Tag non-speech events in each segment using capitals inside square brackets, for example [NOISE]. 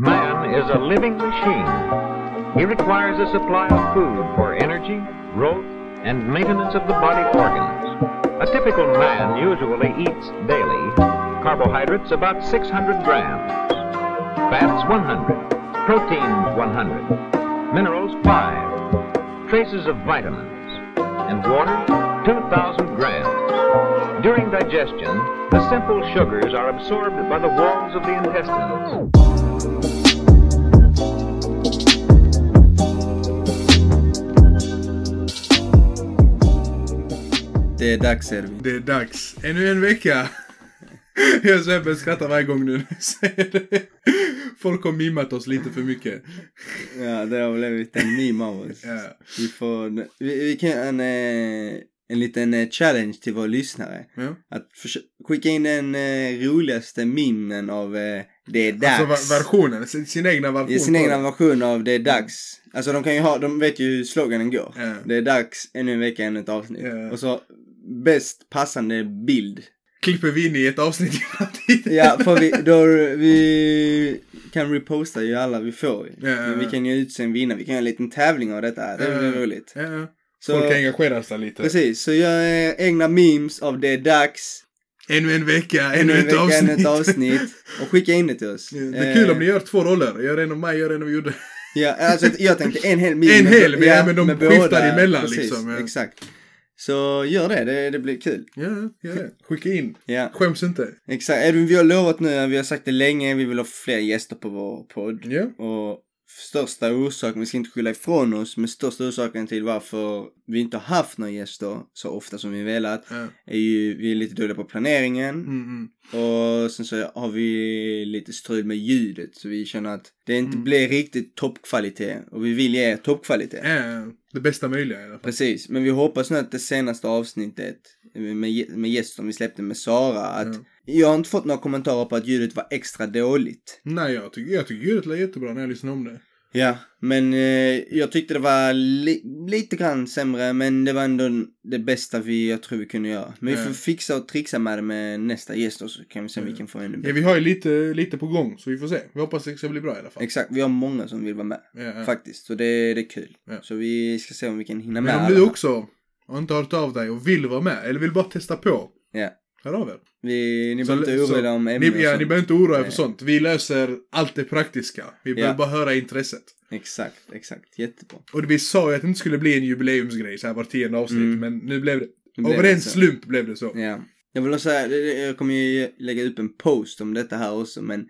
Man is a living machine. He requires a supply of food for energy, growth, and maintenance of the body organs. A typical man usually eats daily carbohydrates about 600 grams, fats 100, proteins 100, minerals 5, traces of vitamins, and water 2,000 grams. During digestion, the simple sugars are absorbed by the walls of the intestines. Det är dags Ervin. Det är dags. Ännu en vecka. [LAUGHS] Jag och Sebbe skrattar varje gång nu jag säger det. Folk har mimat oss lite för mycket. Ja, det har blivit en meme av oss. Ja. Vi får, vi, vi kan en, eh, en liten eh, challenge till våra lyssnare. Ja. Att skicka in den eh, roligaste memen av Det är dags. Alltså versionen, sin, egna version. I sin egna version av Det är dags. Alltså de kan ju ha, de vet ju hur sloganen går. Ja. Det är dags, ännu en vecka, ännu ett avsnitt. Ja. Och så bäst passande bild. Klipper vi in i ett avsnitt [LAUGHS] hela tiden. Ja, för vi, då, vi kan reposta ju alla vi får. Ja, ja, Men vi ja. kan ju utse en vinnare, vi kan göra en liten tävling av detta. Det Ja, blir ja. roligt. Ja, ja. Så, Folk engagerar sig lite. precis, så gör egna memes av Det är dags. Ännu en vecka, ännu, ett vecka, avsnitt. ännu ett avsnitt. Och skicka in det till oss. Ja, Det är kul Eh, om ni gör två roller. Gör en av mig, gör en av Jodde. Ja, alltså jag tänkte en hel meme. En hel, men- ja, men de med skiftar båda. emellan, Precis, liksom, ja. Exakt. Så gör det, det, det blir kul. Ja, gör det. Skicka in. Ja, Skäms inte. exakt. Edvin, vi har lovat nu, vi har sagt det länge, vi vill ha fler gäster på vår podd. Ja. Och största orsaken, vi ska inte skylla ifrån oss, men största orsaken till varför vi inte har haft några gäster så ofta som vi velat Ja. är ju, vi är lite dåliga på planeringen. Mm, mm. Och sen så har vi lite strul med ljudet så vi känner att det inte Mm. blir riktigt toppkvalitet. Och vi vill ge toppkvalitet. Ja, det bästa möjliga i alla fall. Precis, men vi hoppas nu att det senaste avsnittet med, med gästen vi släppte med Sara att Ja. jag har inte fått några kommentarer på att ljudet var extra dåligt. Nej, jag tycker, jag tycker ljudet lät jättebra när jag lyssnade om det. Ja, men eh, jag tyckte det var li, lite grann sämre men det var ändå det bästa vi, jag tror vi kunde göra. Men vi Ja. får fixa och trixa med det med nästa gäst och så kan vi se om vi kan få ännu Ja, bättre. vi har ju lite, lite på gång, så vi får se. Vi hoppas det ska bli bra i alla fall. Exakt, vi har många som vill vara med. Ja, ja. Faktiskt, så det, det är kul. Ja. Så vi ska se om vi kan hinna med Men om alla. du också har inte hört av dig och vill vara med, eller vill bara testa på, Ja. hör av er. Vi, ni behöver inte oroa er om Ni, ämnen och ja, ni behöver inte oroa er för sånt. Vi löser allt det praktiska. Vi behöver bara höra intresset. Exakt, exakt. Jättebra. Och vi sa ju att det inte skulle bli en jubileumsgrej så här var tionde avsnitt, Mm. men nu blev det... Nu blev Av ren så. slump blev det så. Ja. Jag vill också säga, jag kommer ju lägga upp en post om detta här också, men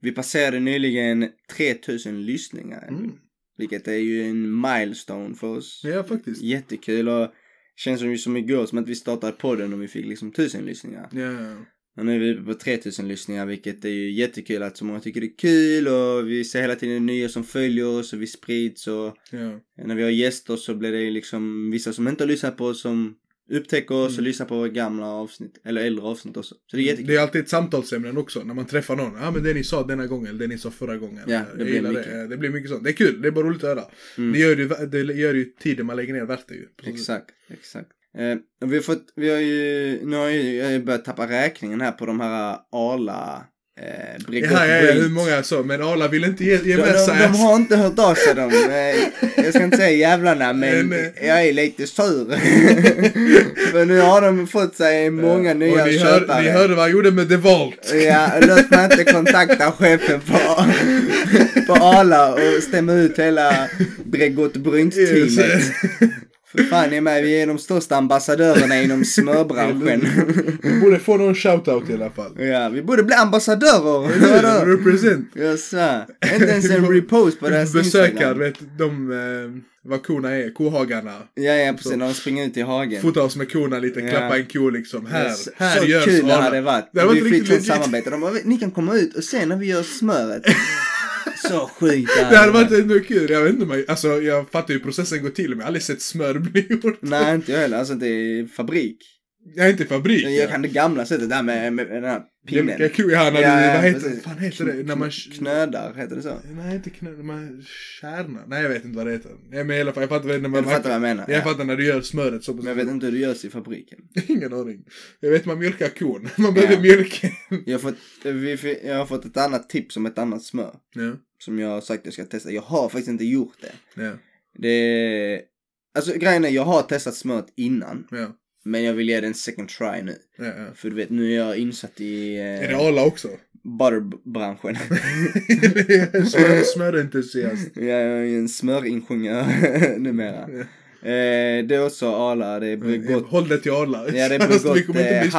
vi passerade nyligen 3000 lyssningar. Mm. Vilket är ju en milestone för oss. Ja, faktiskt. Jättekul och känns som, som igår som att vi startade podden och vi fick liksom 1000 lyssningar. Ja, Och nu är vi uppe på 3000 lyssningar vilket är ju jättekul att så många tycker det är kul och vi ser hela tiden nya som följer oss och vi sprids och ja. när vi har gäster så blir det ju liksom vissa som inte har lyssnat på oss som upptäcker oss och Mm. lyssnar på gamla avsnitt, eller äldre avsnitt också. Så det är jättekul. Det är alltid ett samtalsämne också när man träffar någon. Ja men det ni sa denna gången eller det ni sa förra gången. Ja, det blir mycket. Det. det blir mycket sånt. Det är kul, det är bara roligt att höra. Mm. Det, gör ju, det gör ju tiden man lägger ner värt det ju. Exakt, exakt. Eh, vi har fått, vi har ju, nu har jag ju börjat tappa räkningen här på de här Arla eh, ja, ja, Breeds. hur många så. Men Arla vill inte ge, ge de, med de, sig. de har inte hört av sig de. Eh, Jag ska inte säga jävlarna [LAUGHS] men Men, jag är lite sur. [LAUGHS] För nu har de fått sig många nya Och ni, hör, köpare. ni hörde vad jag gjorde med DeValt. Ja, låt mig inte kontakta chefen på, på Arla och stämma ut hela Bregott Brynts-teamet. [LAUGHS] För fan, är med, vi är de största ambassadörerna inom smörbranschen. [LAUGHS] Vi borde få någon shoutout i alla fall. ja, vi borde bli ambassadörer. Vadå? Represent. Sa, inte ens en [LAUGHS] repost på deras Besökar, Instagram. vet de eh, vad korna är, kohagarna. Ja, ja, precis. När de springer ut i hagen. Fota oss med korna lite, Ja. klappa en ko liksom. Här, så, här så görs kul det hade varit. Det hade vi varit riktigt samarbete. De bara, ni kan komma ut och se när vi gör smöret. [LAUGHS] så sjukt Det hade varit ändå kul. Jag vet inte, men, alltså jag fattar ju hur processen går till, men jag har aldrig sett smör bli gjort. Nej, inte jag heller. Alltså inte i fabrik. Jag är inte i fabrik. Jag kan det gamla sättet där med, med den här pinnen. Jämka ko, ja, när Ja, du, vad heter, precis. fan heter det? När man... Knödar, heter det så? Nej, inte knö, när man kärnar. Nej, jag vet inte vad det heter. Nej, men i alla fall, jag fattar när man... Jag fattar vad jag menar. Jag Ja. fattar när du gör smöret så. Men jag vet inte hur det görs i fabriken. [LAUGHS] Ingen aning. Jag vet man mjölkar kon. [LAUGHS] Man behöver Ja. mjölk. Jag har, fått, vi, jag har fått ett annat tips om ett annat smör. ja. Som jag har sagt att jag ska testa. Jag har faktiskt inte gjort det. Ja. Det, alltså grejen är jag har testat smöret innan. Ja. Men jag vill ge det en second try nu. Ja, ja. För du vet, nu är jag insatt i Är det eh, Arla också? butterbranschen. [LAUGHS] Smör, smörentusiast. [LAUGHS] jag är en smöringenjör [LAUGHS] numera. Ja. Eh, det är också Arla, det är Bregott. Håll det till Arla. Ja, det är Alltså, inte eh, bli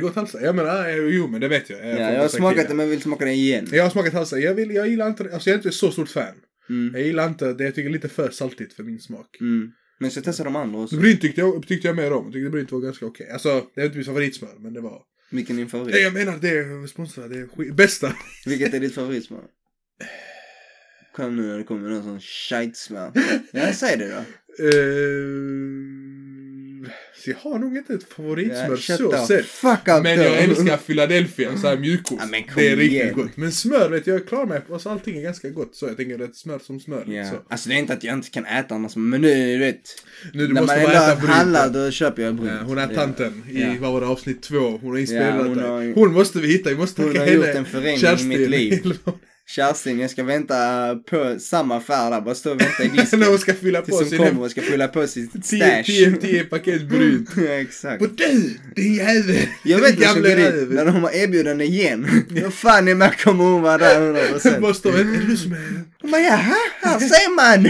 sponsrade. havssalt. Bregott havssalt? Ja men ah, jo men det vet jag. Ja, jag har smakat det men vill smaka det igen. Jag har smakat havssalt. Jag, vill, jag gillar inte Alltså jag är inte så stort fan. Mm. Jag gillar inte det. Jag tycker det är lite för saltigt för min smak. Mm. Men så testa de andra också. Brynt tyckte jag, tyckte jag mer om. Jag tyckte Brynt var ganska okej. Alltså, det är inte mitt favoritsmör, men det var... Vilken är din Nej, favorit? jag menar det är sponsrat, det är skit. Bästa. [LAUGHS] Vilket är ditt favoritsmör? Kom nu när det kommer någon sån shitesmör. [LAUGHS] Ja, säg det då. Uh, så jag har nog inte ett favoritsmör shut så sett. Men jag [LAUGHS] älskar Philadelphia, så här mjukost. Ja, men det är riktigt igen. gott. Men smör vet jag, jag klarar mig alltså allting är ganska gott. Så jag tänker rätt smör som smör. Ja. Så. Alltså det är inte att jag inte kan äta annars, men nu du vet. Nu du när måste man bara ändå äta handlar då köper jag brynt. Ja, hon är tanten i, vad var det, avsnitt två. Hon har inspirerat Ja, hon har- Hon måste vi hitta, vi måste Hon har henne. gjort en förändring i mitt liv. Kerstin, jag ska vänta på samma affär där, bara stå och vänta i [LAUGHS] disken. När hon ska fylla på sin kommer och ska fylla på sitt [LAUGHS] stash. tio, tio paket brynt. [LAUGHS] ja, exakt. Och du, din jävel! Jag vet vad som Gamla går dit, när de har erbjudande igen. Då fan i mig kommer hon vara där 100%. Måste vara, är det du som är... Bara, jaha, här ser man.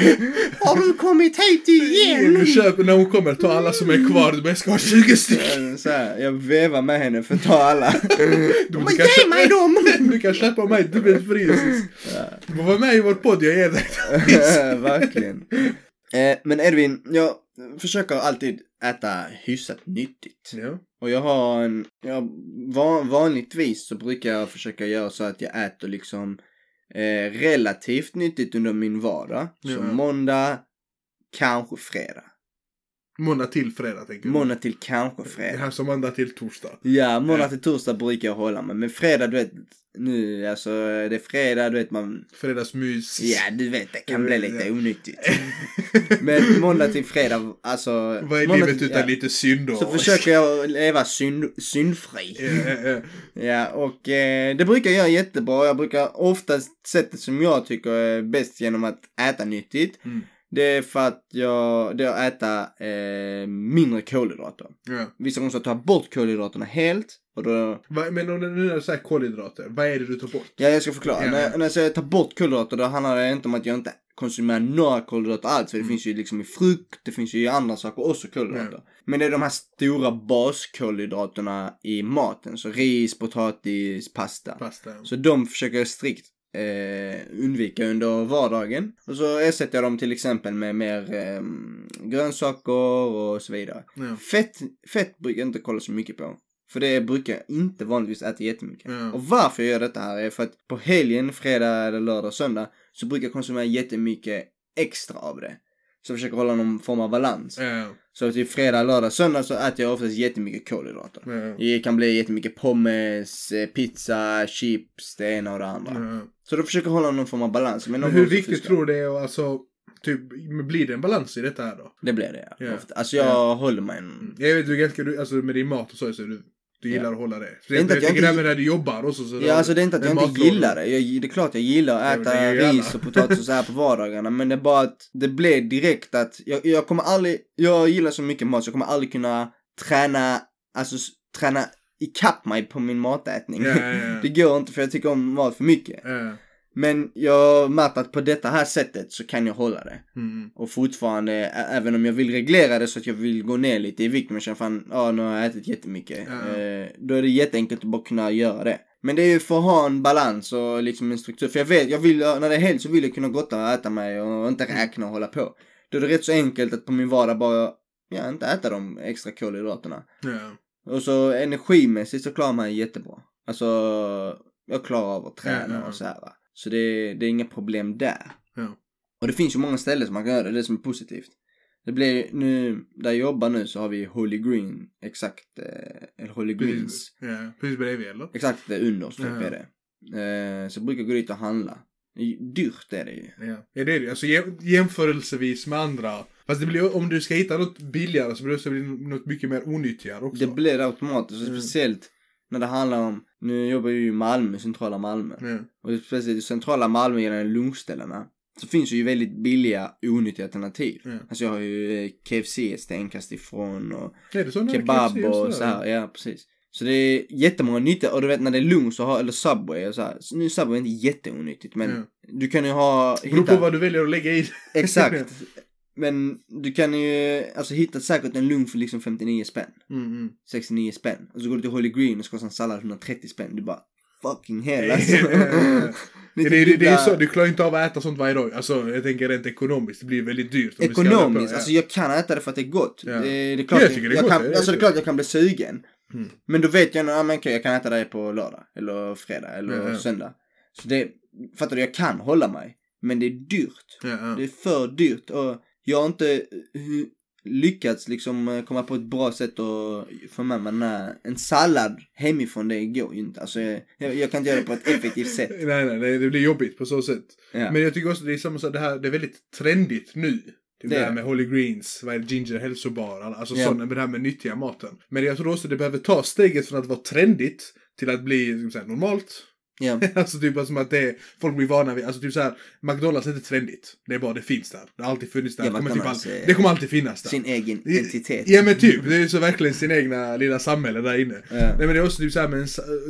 Har du kommit hit igen? Köp, när hon kommer, ta alla som är kvar. Du bara, jag ska ha 20 stycken. Så här, jag vevar med henne för att ta alla. Du Men ge köpa- mig dem! [LAUGHS] Du kan köpa mig dubbelt pris. Du får vara med i vår podd, jag ger dig. [LAUGHS] Verkligen. Eh, men Edvin, jag försöker alltid äta hyfsat nyttigt. Ja. Och jag har en, jag, van, vanligtvis så brukar jag försöka göra så att jag äter liksom eh, relativt nyttigt under min vardag. Så Ja. måndag, kanske fredag. Måndag till fredag tänker du? Måndag till kanske Det fredag. här som måndag till torsdag. Ja, måndag Ja. till torsdag brukar jag hålla mig. Men fredag, du vet, nu, alltså det är fredag, du vet man, Fredagsmys. ja du vet det kan bli lite Ja. onyttigt. [LAUGHS] Men måndag till fredag, alltså. Vad är livet till- utan ja. lite synd Så försöker jag leva synd, syndfri. Ja, ja, ja. Ja, och eh, det brukar jag göra jättebra. Jag brukar oftast sättet som jag tycker är bäst genom att äta nyttigt. Mm. Det är för att jag, det är att äta eh, mindre kolhydrater. Ja. Vissa gånger så tar jag bort kolhydraterna helt. Och då, Va- Men om nu när du säger kolhydrater, vad är det du tar bort? ja jag ska förklara. Ja. När, jag- när jag säger ta bort kolhydrater då handlar det inte om att jag inte konsumerar några kolhydrater alls. För det Mm. finns ju liksom i frukt, det finns ju i andra saker också kolhydrater. Men det är de här stora baskolhydraterna i maten. Så ris, potatis, pasta. Pasta. Så de försöker jag strikt eh, undvika under vardagen. Och så ersätter jag dem till exempel med mer eh, grönsaker och så vidare. Ja. Fett, fett brukar jag inte kolla så mycket på. För det brukar jag inte vanligtvis äta jättemycket. Ja. Och varför jag gör detta här är för att på helgen, fredag eller lördag, söndag så brukar jag konsumera jättemycket extra av det. Så jag försöker hålla någon form av balans. Ja. Så till fredag, lördag, söndag så äter jag oftast jättemycket kolhydrater. Ja. Det kan bli jättemycket pommes, eh, pizza, chips, det ena och det andra. Ja. Så då försöker jag hålla någon form av balans. Men, Men hur viktigt fuskar tror du det är att alltså, typ, blir det en balans i detta här då? Det blir det ja. Ofta. Alltså jag Ja. håller mig en... Jag vet du ganska, alltså med din mat och så, så är du, du Ja. gillar att hålla det. Så Det är inte jag, att jag tänker även när du jobbar också så Ja alltså det är inte att jag inte gillar det. Jag, det är klart jag gillar Ja, att äta alla. ris och potatis och så här på vardagarna. Men det är bara att det blev direkt att jag, jag kommer aldrig, jag gillar så mycket mat så jag kommer aldrig kunna träna, alltså träna ikapp mig på min matätning. Ja, ja, ja. [LAUGHS] Det går inte för jag tycker om mat för mycket. Men jag har märkt att på detta här sättet så kan jag hålla det. Mm. Och fortfarande, även om jag vill reglera det så att jag vill gå ner lite i vikt, men känner fan, ja nu har jag ätit jättemycket. Ja. Eh, då är det jätteenkelt att bara kunna göra det. Men det är ju för att ha en balans och liksom en struktur. För jag vet, jag vill, när det är helg så vill jag kunna gotta och äta mig och inte räkna och hålla på. Då är det rätt så enkelt att på min vardag bara, ja inte äta de extra kolhydraterna. Ja. Och så energimässigt så klarar man jättebra. Alltså, jag klarar av att träna och så här va. Så det, det är inga problem där. Ja. Och det finns ju många ställen som man kan göra det, det som är positivt. Det blir nu, där jag jobbar nu så har vi Holy Green, exakt, eh, eller Holy Greens. Precis, ja. Precis bredvid eller? Exakt under oss typ Ja. är det. Eh, så jag brukar gå dit och handla. Dyrt är det ju. Ja, ja det är det. Alltså jäm- jämförelsevis med andra. Fast det blir, om du ska hitta något billigare så blir det något mycket mer onyttigare också. Det blir det automatiskt, Mm. speciellt när det handlar om, nu jobbar jag ju i Malmö, centrala Malmö. Ja. Och speciellt i centrala Malmö gällande lunchställena. Så finns det ju väldigt billiga, onyttiga alternativ. Ja. Alltså jag har ju eh, KFC ett stenkast ifrån och Är så? kebab KFC och så här. Ja, precis. Så det är jättemånga nyttiga, och du vet när det är lunch så har, eller Subway och så här. Så nu är Subway inte jätteonyttigt men Ja. du kan ju ha, Beror på vad du väljer att lägga i. exakt. [LAUGHS] Men du kan ju, alltså hitta säkert en lunch för liksom 59 spänn. Mm, mm. 69 spänn. Och så går du till Holy Green och så kostar en sallad 130 spänn. Du bara fucking hell [LAUGHS] alltså. Lite det, det, det är [LAUGHS] så, du klarar inte av att äta sånt varje dag. Alltså jag tänker rent ekonomiskt, det blir väldigt dyrt. ska på, Ekonomiskt, ja. alltså jag kan äta det för att det är gott. Ja. Det, det är klart, Jag tycker det är jag gott, kan, det är alltså det är det. klart jag kan bli sugen. Mm. Men då vet jag, ja men okej, jag kan äta det på lördag. Eller fredag, eller ja. söndag. Så det, fattar du, jag kan hålla mig. Men det är dyrt. Ja. Det är för dyrt och jag har inte eh, lyckats liksom eh, komma på ett bra sätt att få med mig den här, en sallad hemifrån det går ju inte. Alltså jag, jag, kan inte göra det på ett effektivt [LAUGHS] sätt. Nej, nej, nej, det blir jobbigt på så sätt. Ja. Men jag tycker också det är samma sak, det här, det är väldigt trendigt nu. Typ Det det är här med Holy Greens, vad är det, ginger hälsobar, alltså Ja. sådana, med det här med nyttiga maten. Men jag tror också det behöver ta steget från att vara trendigt till att bli säga, normalt. Ja. [LAUGHS] alltså typ som att det är, folk blir vana vid, alltså typ såhär, McDonalds är inte trendigt. Det är bara, det finns där. Det har alltid funnits där. Ja, det, kommer typ all, det kommer alltid finnas där. Sin egen identitet. Ja men typ, det är så verkligen sin egna lilla samhälle där inne. Ja. Nej men det är också typ såhär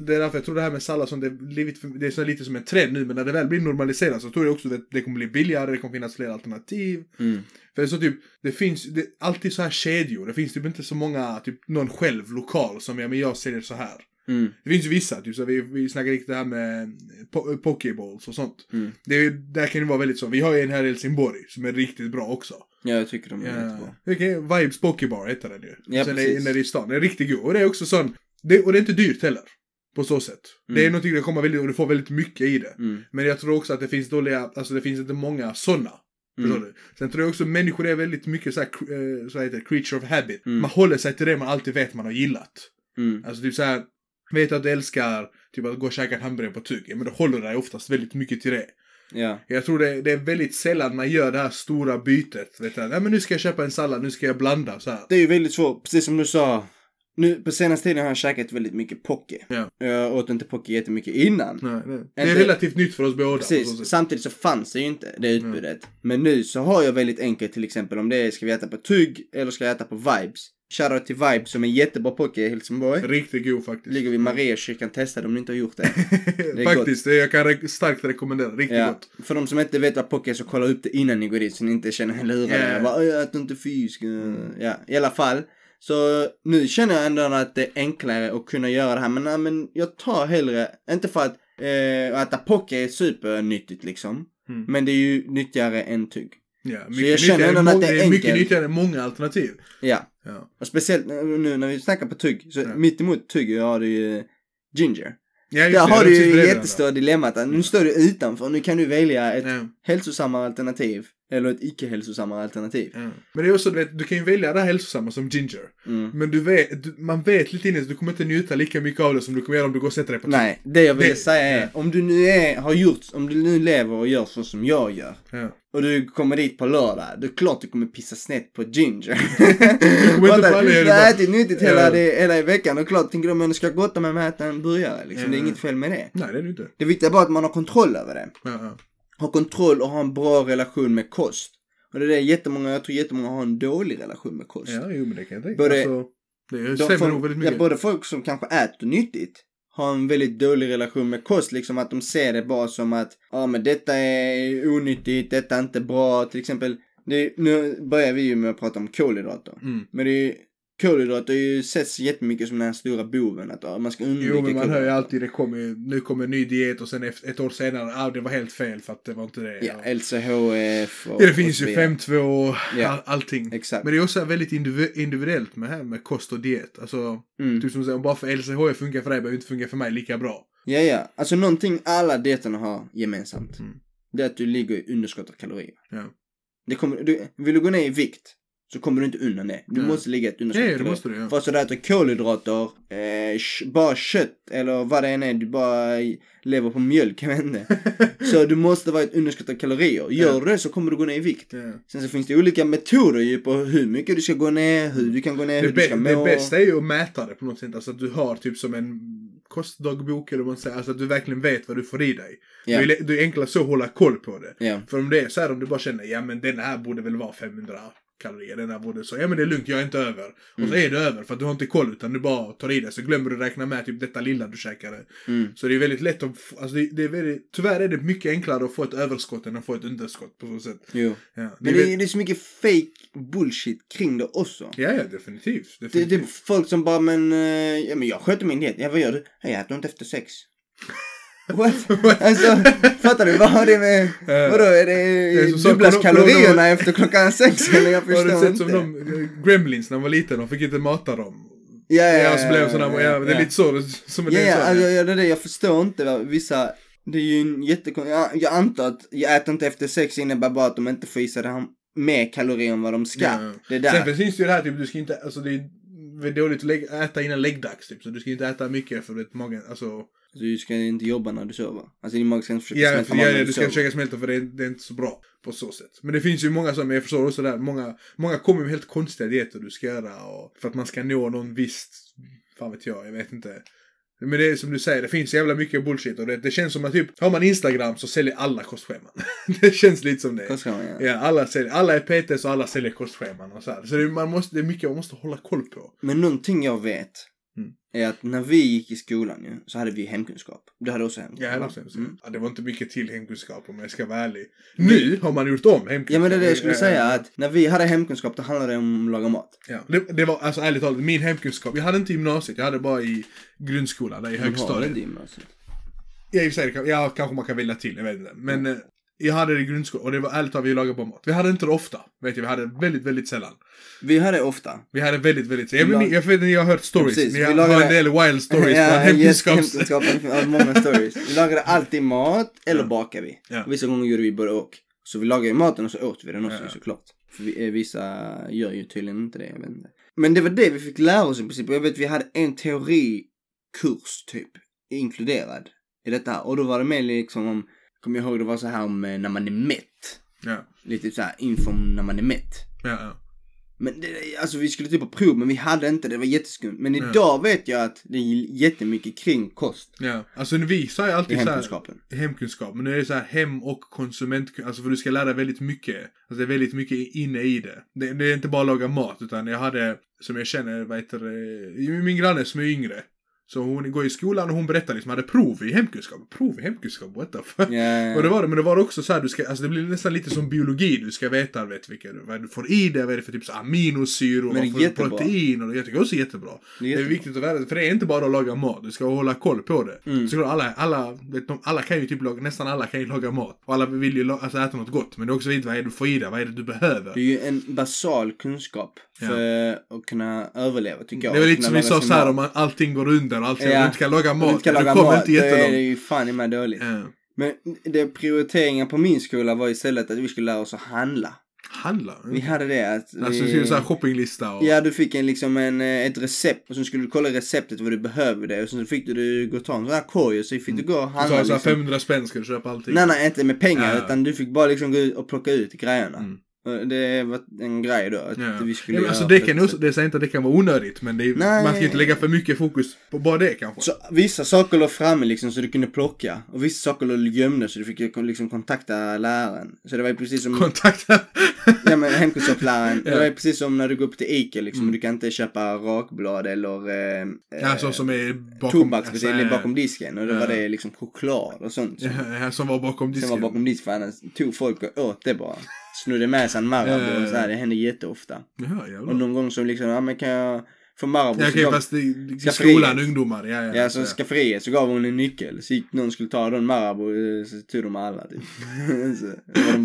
det är därför jag tror det här med sallad som det, blivit, det är så lite som en trend nu men när det väl blir normaliserat så tror jag också att det kommer bli billigare, det kommer finnas fler alternativ. Mm. För det är så typ, det finns det alltid så här kedjor, det finns typ inte så många, typ någon själv lokal som ja men jag säljer så här. Mm. Det finns ju vissa, typ så vi, vi snackar riktigt det här med po pokeballs och sånt. Mm. Det är, där kan det vara väldigt så, vi har ju en här i Helsingborg som är riktigt bra också. Ja, jag tycker de är jättebra. Ja. Okay, Vibes Pokebar heter den ju. Ja, Sen precis. är i stan. Den är riktigt god. Och det är också sån, det, och det är inte dyrt heller. På så sätt. Det är Mm. någonting det kommer väldigt, och du får väldigt mycket i det. Mm. Men jag tror också att det finns dåliga, alltså det finns inte många sådana. Förstår Mm. du? Sen tror jag också att människor är väldigt mycket såhär, eh, så heter det, creature of habit. Mm. Man håller sig till det man alltid vet man har gillat. Mm. Alltså typ såhär, vet att du älskar typ att gå och käka en hamburgare på tugg. Ja, men då håller du dig oftast väldigt mycket till det. Ja. Jag tror det, det är väldigt sällan man gör det här stora bytet. Vet du? Nej men nu ska jag köpa en sallad, nu ska jag blanda så här. Det är ju väldigt svårt, precis som du sa. Nu på senaste tiden har jag käkat väldigt mycket poke. Ja. Jag åt inte poke jättemycket innan. Nej, nej. Det är relativt nytt för oss båda. Precis, samtidigt så fanns det ju inte det utbudet. Men nu så har jag väldigt enkelt till exempel om det är ska vi äta på Tugg eller ska jag äta på Vibes. Shoutout till Vibes som är jättebra poke i Helsingborg. Riktigt god faktiskt. Ligger vid Mariakyrkan, testa det om ni inte har gjort det. [LAUGHS] är faktiskt, det jag kan re- starkt rekommendera. Riktigt Ja, gott. för de som inte vet vad poke är så kolla upp det innan ni går dit så ni inte känner er lurade. Ja. Bara, "Oj, jag äter inte fisk. Ja, i alla fall. Så nu känner jag ändå att det är enklare att kunna göra det här. Men, nej, men jag tar hellre, inte för att eh, äta poke är supernyttigt liksom. Mm. Men det är ju nyttigare än tugg. Ja, jag mycket känner ändå än att det är det är mycket nyttigare än många alternativ. Ja. Ja. Och speciellt nu när vi snackar på tugg. Så Ja. mitt emot tugg har du ju ginger. Ja, Där har du ju jättestora dilemmat. att Nu står du utanför. Nu kan du välja ett Ja. hälsosammare alternativ. Eller ett icke-hälsosammare alternativ. Ja. Men det är också, du vet, du kan ju välja det här hälsosamma som ginger. Mm. Men du vet, du, man vet lite innan att du kommer inte njuta lika mycket av det som du kommer göra om du går och sätter dig på Nej, det jag ville Det- säga är, ja. om du nu är, har gjort, om du nu lever och gör så som jag gör. Ja. Och du kommer dit på lördag, det är klart du kommer pissa snett på ginger. Du har ätit nyttigt hela, det, hela i veckan och klart tänker du men ska gotta mig med att äta en burgare liksom. Det är Ja. inget fel med det. Nej, det är det inte. Det viktiga är bara att man har kontroll över det. Ja. Ha kontroll och ha en bra relation med kost. Och det är det jättemånga, jag tror jättemånga har en dålig relation med kost. ja, jo men det kan jag tänka Både- alltså, Det De stämmer får- nog väldigt ja, både folk som kanske äter nyttigt har en väldigt dålig relation med kost, liksom att de ser det bara som att ja men detta är onyttigt, detta är inte bra, till exempel det, nu börjar vi ju med att prata om kolhydrater. Mm. Men det är kolhydrater ju setts jättemycket som den stora boven, att man ska undvika Jo men man hör ju alltid det kommer, nu kommer en ny diet och sen ett år senare, ah det var helt fel för att det var inte det. Ja, LCHF och Ja, det och finns ju vidare. 5-2 och Ja. all, allting. Exakt. Men det är också väldigt indivi- individuellt med här med kost och diet. Alltså, Mm. typ som säger, om bara för LCHF funkar för dig behöver inte funka för mig lika bra. Ja, ja. Alltså någonting alla dieterna har gemensamt. Mm. Det är att du ligger i underskott av kalorier. Ja. Det kommer, du, vill du gå ner i vikt så kommer du inte undan det. Du Ja. måste ligga i ett underskott Ja, ja, det måste du, ja. Så du äter kolhydrater, eh, bara kött eller vad det än är, du bara lever på mjölk, jag vet inte. [LAUGHS] så du måste vara ett underskott av kalorier. Gör Ja. du det så kommer du gå ner i vikt. Ja. Sen så finns det olika metoder ju på hur mycket du ska gå ner, hur du kan gå ner, Det, hur du ska bä- det må. bästa är ju att mäta det på något sätt. Alltså att du har typ som en kostdagbok eller vad man säger, alltså att du verkligen vet vad du får i dig. Ja. Det, är, enklast så att hålla koll på det. Ja. För om det är så här, om du bara känner, ja men den här borde väl vara 500 kalorier, den här borde så, ja men det är lugnt, jag är inte över. Och Mm. så är du över för att du har inte koll utan du bara tar i det, så glömmer du räkna med typ detta lilla du käkade. Mm. Så det är väldigt lätt att, alltså det, det är väldigt, tyvärr är det mycket enklare att få ett överskott än att få ett underskott på så sätt. Jo. Ja, det Men det väl- det är så mycket fake bullshit kring det också. ja, ja definitivt. Det, definitivt. det är folk som bara, men, eh, ja men jag sköter min diet. Ja vad gör du? Ja, jag äter inte efter sex. What? alltså, fattar du? Vad har det med, vadå är det, dubblas kalorierna efter klockan sex [LAUGHS] eller jag Har du förstår sett inte. som de eh, Gremlins när man var liten, de fick inte mata dem. Ja, ja, Ja, blev sådana, ja, det är lite så, som en Ja, ja, så. alltså, ja, det är det. Jag förstår inte vissa, det är ju en jättekon... Jag, jag antar att jag äter inte efter sex innebär bara att de inte får i sig mer kalorier än vad de ska. Ja. Det är Sen där. finns det ju det här typ, du ska inte, alltså det är dåligt att äta innan läggdags typ, så du ska inte äta mycket för att magen, alltså. Så du ska inte jobba när du sover. Alltså din mage ska inte försöka Ja, smälta för, ja, ja, du du ska sover. försöka smälta för det är, det är inte så bra på så sätt. Men det finns ju många som, jag förstår också där, många, många kommer med helt konstiga dieter du ska göra och för att man ska nå någon viss, fan vet jag, jag vet inte. Men det är som du säger, det finns jävla mycket bullshit och det, det känns som att typ, har man Instagram så säljer alla kostscheman. [LAUGHS] det känns lite som det. Kostscheman, ja. Ja, alla, säljer, alla är PTs och alla säljer kostscheman och så här. Så det, man måste, det är mycket man måste hålla koll på. Men någonting jag vet. Är att när vi gick i skolan ju, så hade vi hemkunskap. Du hade också hemkunskap? Ja, det, va? var så, Mm. ja, det var inte mycket till hemkunskap om jag ska vara ärlig. Nu har man gjort om hemkunskap. Ja men det är det jag skulle säga att när vi hade hemkunskap då handlade det om att laga mat. Ja, det, det var alltså ärligt talat min hemkunskap. Jag hade inte gymnasiet, jag hade bara i grundskolan, där i har högstadiet. det i gymnasiet? Ja, i och för sig, ja, kanske man kan välja till, jag vet inte. Men eh, jag hade det i grundskolan och det var ärligt talat vi lagade bara mat. Vi hade inte det ofta, vet jag, vi hade väldigt, väldigt sällan. Vi hade ofta. Vi hade väldigt, väldigt sällan. Jag, jag vet inte, ni har hört stories. Precis, ni har, lagade- har en del wild [LAUGHS] stories ja, från hemkunskapen många stories. Vi lagade alltid mat eller Ja. bakade vi. Ja. Vissa gånger gjorde vi både och. Så vi lagade maten och så åt vi den också Ja. såklart. För vi, eh, vissa gör ju tydligen inte det, jag vet inte. Men det var det vi fick lära oss i princip. Jag vet vi hade en teorikurs typ inkluderad i detta. Och då var det mer liksom om, kommer jag ihåg det var så här om eh, när man är mätt. Ja, Lite så här info om när man är mätt. ja, ja. Men det, alltså vi skulle typ ha prov men vi hade inte det, det var jätteskumt. Men Ja. idag vet jag att det är jättemycket kring kost ja. Alltså vi sa ju i alltid så här, hemkunskapen. hemkunskap, men nu är det så här hem och konsument, alltså för du ska lära dig väldigt mycket. Alltså det är väldigt mycket inne i det. det. Det är inte bara att laga mat, utan jag hade, som jag känner, vad heter det, min granne som är yngre. Så hon går i skolan och hon berättar liksom, hade prov i hemkunskap. Prov i hemkunskap, what the fuck? Ja, Och det var det, men det var också så här, du ska, alltså det blir nästan lite som biologi, du ska veta vet, vilka, vad du får i dig, vad är det för typ så aminosyror, vad får du jättebra. protein och jag tycker också jättebra. det är Det är jättebra. viktigt att veta, för det är inte bara att laga mat, du ska hålla koll på det. Mm. Så alla, alla, vet, de, alla kan ju typ laga, nästan alla kan ju laga mat. Och alla vill ju alltså, äta något gott, men det är också viktigt vad är det du får i dig, vad är det du behöver. Det är ju en basal kunskap för att kunna överleva tycker jag. Det Och lite som vi sa sin så här mat. om allting går under och allting, Ja. du inte kan laga Om mat, du inte kan du laga mat, inte då är det ju fan i mig dåligt. Ja. Men det prioriteringen på min skola var istället att vi skulle lära oss att handla. Handla? Vi hade det att vi... Alltså, vi... så här shoppinglista och... Ja, du fick en, liksom en, eh, ett recept och sen skulle du kolla receptet vad du behövde och sen fick du, du gå och ta en sån här korg och så fick du gå och Du handla sa så här liksom. 500 spänn ska du köpa allting. Nej, nej, inte med pengar Ja. utan du fick bara liksom gå ut och plocka ut grejerna. Mm. Och Det var en grej då att Ja. vi skulle ja, alltså det kan ett det säger inte att det kan vara onödigt men det är, man ska ju inte lägga för mycket fokus på bara det kanske. Så vissa saker låg framme liksom så du kunde plocka och vissa saker låg gömda så du fick liksom kontakta läraren. Så det var ju precis som, Kontakta. [LAUGHS] ja men hemkunskapsläraren, det Ja. var ju precis som när du går upp till Ica liksom Mm. du kan inte köpa rakblad eller eh, ja, så som är bakom... tobaksbeställning alltså, bakom disken och då Ja. var det liksom choklad och sånt. Som, ja, som var bakom disken. sen var bakom disken för annars tog folk och åt det bara. Snodde med sig en Marabou Ja, ja, och så här, ja. det hände jätteofta. Jaha, Och någon gång så liksom, ja men kan jag få Marabou? Ja, så gav- fast det, i skolan, ungdomar, ja, ja. Ja, så skafferiet så gav hon en nyckel. Så gick någon skulle ta den Marabou eh, så tog de alla typ. [LAUGHS] så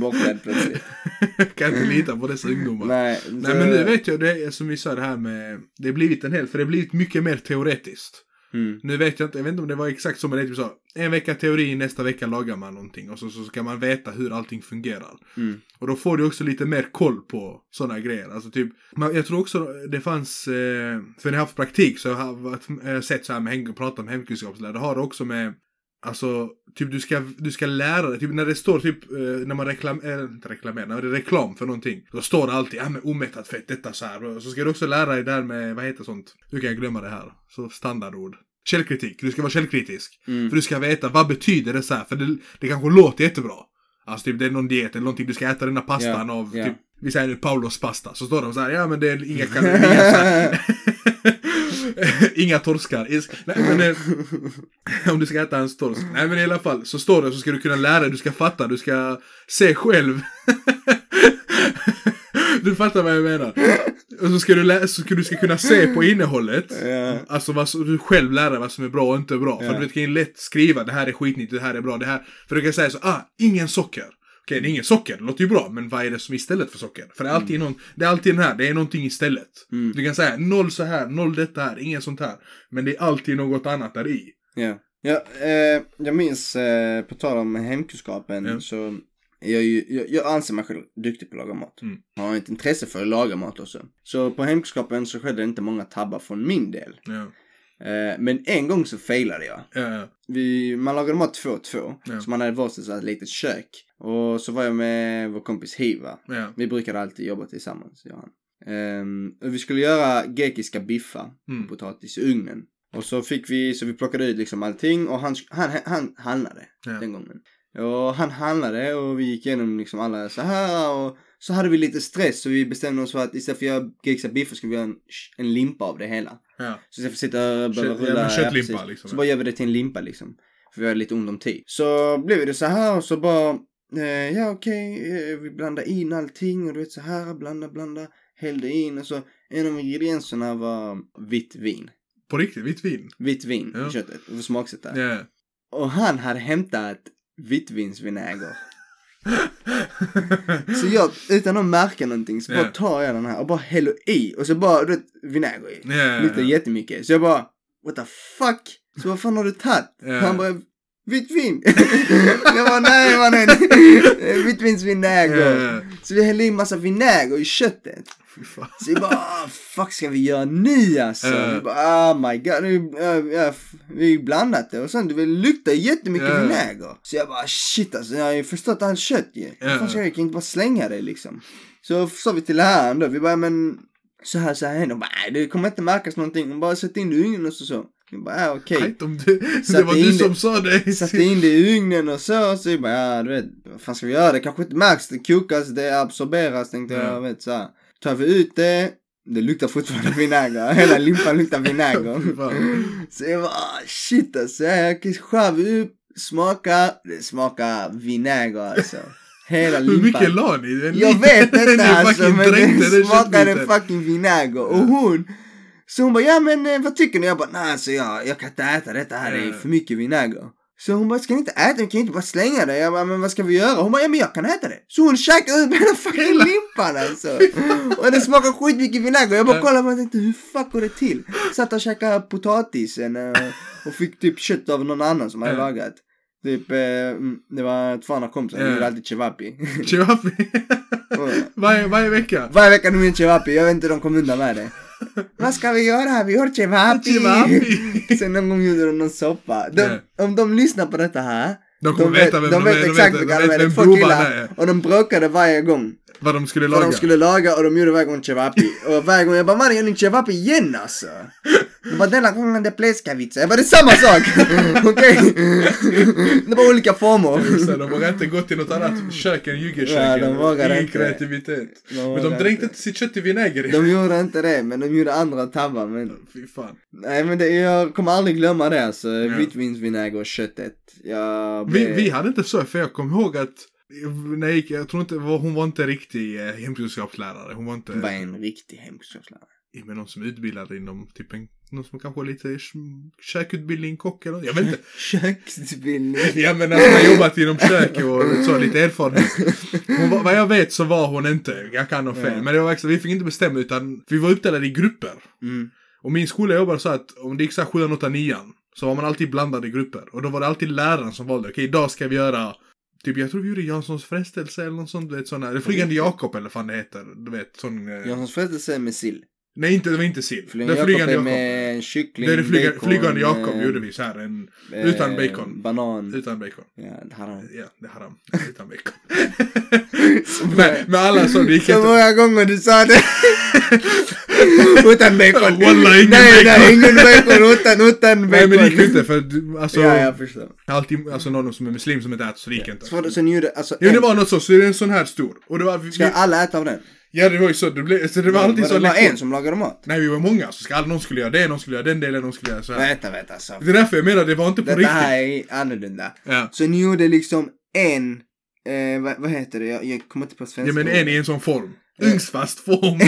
var de helt plötsligt. [LAUGHS] kan inte lita på dessa ungdomar. Nej, Nej, men nu vet jag, det är som vi sa det här med, det har blivit en hel, för det har blivit mycket mer teoretiskt. Mm. Nu vet jag inte, jag vet inte om det var exakt som med det, typ så, en vecka teori, nästa vecka lagar man någonting och så, så ska man veta hur allting fungerar. Mm. Och då får du också lite mer koll på sådana grejer. Alltså typ, man, jag tror också det fanns, eh, för när jag har haft praktik så har jag eh, sett så här med hem, prata om hemkunskapslärare, det har det också med Alltså, typ du ska, du ska lära dig, typ när det står typ, eh, när man reklam, eh, inte reklamerar, när det är reklam för någonting. Då står det alltid, ja men omättat fett, detta så här. Så ska du också lära dig där med, vad heter sånt? Nu kan jag glömma det här. Så standardord. källkritik. Du ska vara källkritisk. Mm. För du ska veta vad betyder det så här. För det, det kanske låter jättebra. Alltså typ det är någon diet eller någonting. Du ska äta den här pastan Ja, av ja. typ. Vi säger nu Paulos pasta. Så står de så här. Ja men det är inga kalorier. [LAUGHS] [LAUGHS] [LAUGHS] Inga, torskar. Nej, men, eh, [LAUGHS] om du ska äta en torsk. Nej men i alla fall. Så står det så ska du kunna lära dig. Du ska fatta. Du ska se själv. [LAUGHS] du fattar vad jag menar. Och så ska du, lä- så ska du ska kunna se på innehållet. Ja. Alltså vad, du själv lär dig vad som är bra och inte bra. För Ja. du vet, kan ju lätt skriva det här är skitnyttigt, det här är bra, det här. För du kan säga så, ah, ingen socker. Okej, det är ingen socker, det låter ju bra, men vad är det som är istället för socker? För det är alltid, någon, det är alltid den här, det är någonting istället. Mm. Du kan säga noll så här, noll detta här, ingen sånt här. Men det är alltid något annat där i. Ja, ja eh, jag minns eh, på tal om hemkunskapen Ja. så jag, jag, jag anser mig själv duktig på att laga mat. Mm. Jag har ett intresse för att laga mat också. Så på hemkunskapen så skedde det inte många tabbar från min del. Eh, men en gång så failade jag. ja, ja. Vi, man lagade mat två och två. Ja. Så man hade varsitt så här litet kök. Och så var jag med vår kompis Hiva. Vi brukade alltid jobba tillsammans, jag och han. Och vi skulle göra grekiska biffar, Mm. potatis i ugnen. Och så fick vi, så vi plockade ut liksom allting och han, han, han handlade den gången. Och han handlade och vi gick igenom liksom alla så här och så hade vi lite stress så vi bestämde oss för att istället för att göra grekiska biffar skulle vi göra en, en limpa av det hela. ja. Så istället för att sitta och behöva ja, rulla, men köttlimpa precis. liksom. Så bara gör vi det till en limpa liksom. För vi hade lite ont om tid. Så blev det så här och så bara, eh, ja okej, eh, vi blandade in allting och du vet så här, blanda, blanda, hällde in och så en av ingredienserna var vitt vin. På riktigt, vitt vin. Vitt vin Ja. i köttet, och smaksätta. Ja. Och han hade hämtat vitvinsvinäger. [LAUGHS] Så jag, utan att märka någonting, så bara tar jag den här och bara häller i och så bara, du vet, vinäger i. Ja, Luktar ja. jättemycket. Så jag bara, what the fuck? Så vad fan har du tagit? Ja. Han bara, vitt vin. [LAUGHS] jag bara, nej mannen. [LAUGHS] Vitvinsvinäger. Ja. Så vi hällde in massa vinäger i köttet. Så vi bara, ah, fuck ska vi göra nu alltså? Ja. Vi bara, oh my god. Nu, ja, ja, f- vi blandat det och sen det luktar jättemycket Ja. vinäger. Så jag bara, shit alltså, jag har ju förstört allt kött ju. Vad fan jag kan inte bara slänga det liksom. Så sa vi till läraren då, vi bara, men så här, så här händer. Nej det kommer inte märkas någonting. Hon bara, sätt in det i ugnen och så så. Jag bara, ja okej. Skit om du, det Satte var du det- som sa det. Satte in det i ugnen och så, så jag bara, ja du vet, vad fan ska vi göra? Det kanske inte märks, det kokas, det absorberas, tänkte Ja. jag, vet så här. Tar vi ut det, det luktar fortfarande vinäger, [LAUGHS] hela limpan luktar vinäger. [LAUGHS] så jag bara, ah, shit alltså, jag skär upp, smaka, det smakar vinäger alltså. Hela Hur mycket limpan. la ni? Jag vet [LAUGHS] inte alltså, men den smakade fucking vinäger. Och hon, så hon bara, ja men eh, vad tycker ni? Jag bara, nej alltså jag, jag kan inte äta detta här, det är för mycket vinäger. Så hon bara, ska ni inte äta det? Kan inte bara slänga det? Jag bara, men vad ska vi göra? Hon bara, ja men jag kan äta det. Så hon käkade upp hela fucking limpan alltså. [LAUGHS] Och det smakar skitmycket vinäger. Jag bara kollade och tänkte, hur fuck går det till? Satt och käkade potatisen eh, och fick typ kött av någon annan som hade lagat. Typ, eh, mm, det var två andra kompisar, de Ja. gjorde alltid cevapi. [LAUGHS] Chevapi. [LAUGHS] varje, varje vecka. Varje vecka de gör cevapi, jag vet inte hur de kom undan med det. Vad ska vi göra? Vi har! Chevapi. [LAUGHS] Sen någon gång gjorde de någon soppa. De, Ja. Om de lyssnar på detta här. De kommer veta vem de vet är, exakt de vet, de är. de vet två killar. Och de bråkade varje gång. Vad de skulle Vad laga. de skulle laga och de gjorde varje gång cevapi. Och varje gång jag bara mannen gör ni cevapi igen alltså? De bara denna gången det pleskavica. Jag bara det är samma sak! [LAUGHS] Okej? Det var olika former. De vågar inte gå till något annat kök än juggerköket. Ja, Ingen kreativitet. De Men de dränkte inte. sitt kött i vinäger. De gjorde inte det, men de gjorde andra tabbar. Men Fy fan. Nej men det, jag kommer aldrig glömma det alltså. Ja. Vitvinsvinäger och köttet. Jag Vi, blev- vi hade inte så, för jag kommer ihåg att när jag tror inte, hon var inte riktig eh, hemkunskapslärare. Hon var inte, var en riktig hemkunskapslärare. men någon som är utbildad inom typ en, någon som kanske har lite kökutbildning, kock eller jag vet inte. [LAUGHS] Köksutbildning. Ja men hon har jobbat inom kök och så lite erfarenhet. Var, vad jag vet så var hon inte, jag kan ha fel. Ja. Men det var verkligen, vi fick inte bestämma utan vi var uppdelade i grupper. Mm. Och min skola jobbade så att om det gick så här 7, 8, 9 så var man alltid blandad i grupper. Och då var det alltid läraren som valde, okej idag ska vi göra Typ jag tror vi gjorde Janssons frestelse eller något sånt, du vet sån här, Flygande Jakob eller vad fan det heter. Du vet sån... Eh, Janssons frestelse med sill. Nej inte, det var inte sill. Flygande Det är Flygande är Jakob. med en kyckling, Det är det flyga, bacon, Flygande Jakob eh, gjorde vi så här en, eh, utan bacon. Banan. Utan bacon. Ja, han. Ja, det haram. [LAUGHS] Utan bacon. men, [LAUGHS] men alla så, det gick Så inte. många gånger du sa det. [LAUGHS] utan bacon. Wallah, ingen nej, bacon. Nej, ingen bacon utan, utan bacon. Nej men det gick inte för alltså, Ja, jag förstår. alltid, alltså någon som är muslim som inte äter så det gick inte. Så, så ni gjorde, alltså, Jo det en, var något så, så det är en sån här stor. Och det var, vi, ska alla äta av den? Ja det var ju så, det, blev, så det var alltid var så det bara lektion. en som lagade mat? Nej vi var många, så ska någon skulle göra det, någon skulle göra den delen, någon skulle göra så här. Vänta, vänta. Så. Det är därför jag menar, det var inte på Detta riktigt. här är annorlunda. Ja. Så ni gjorde liksom en, eh, vad, vad heter det? Jag, jag kommer inte på svenska. ja men en i en sån form. Ugnsfast form.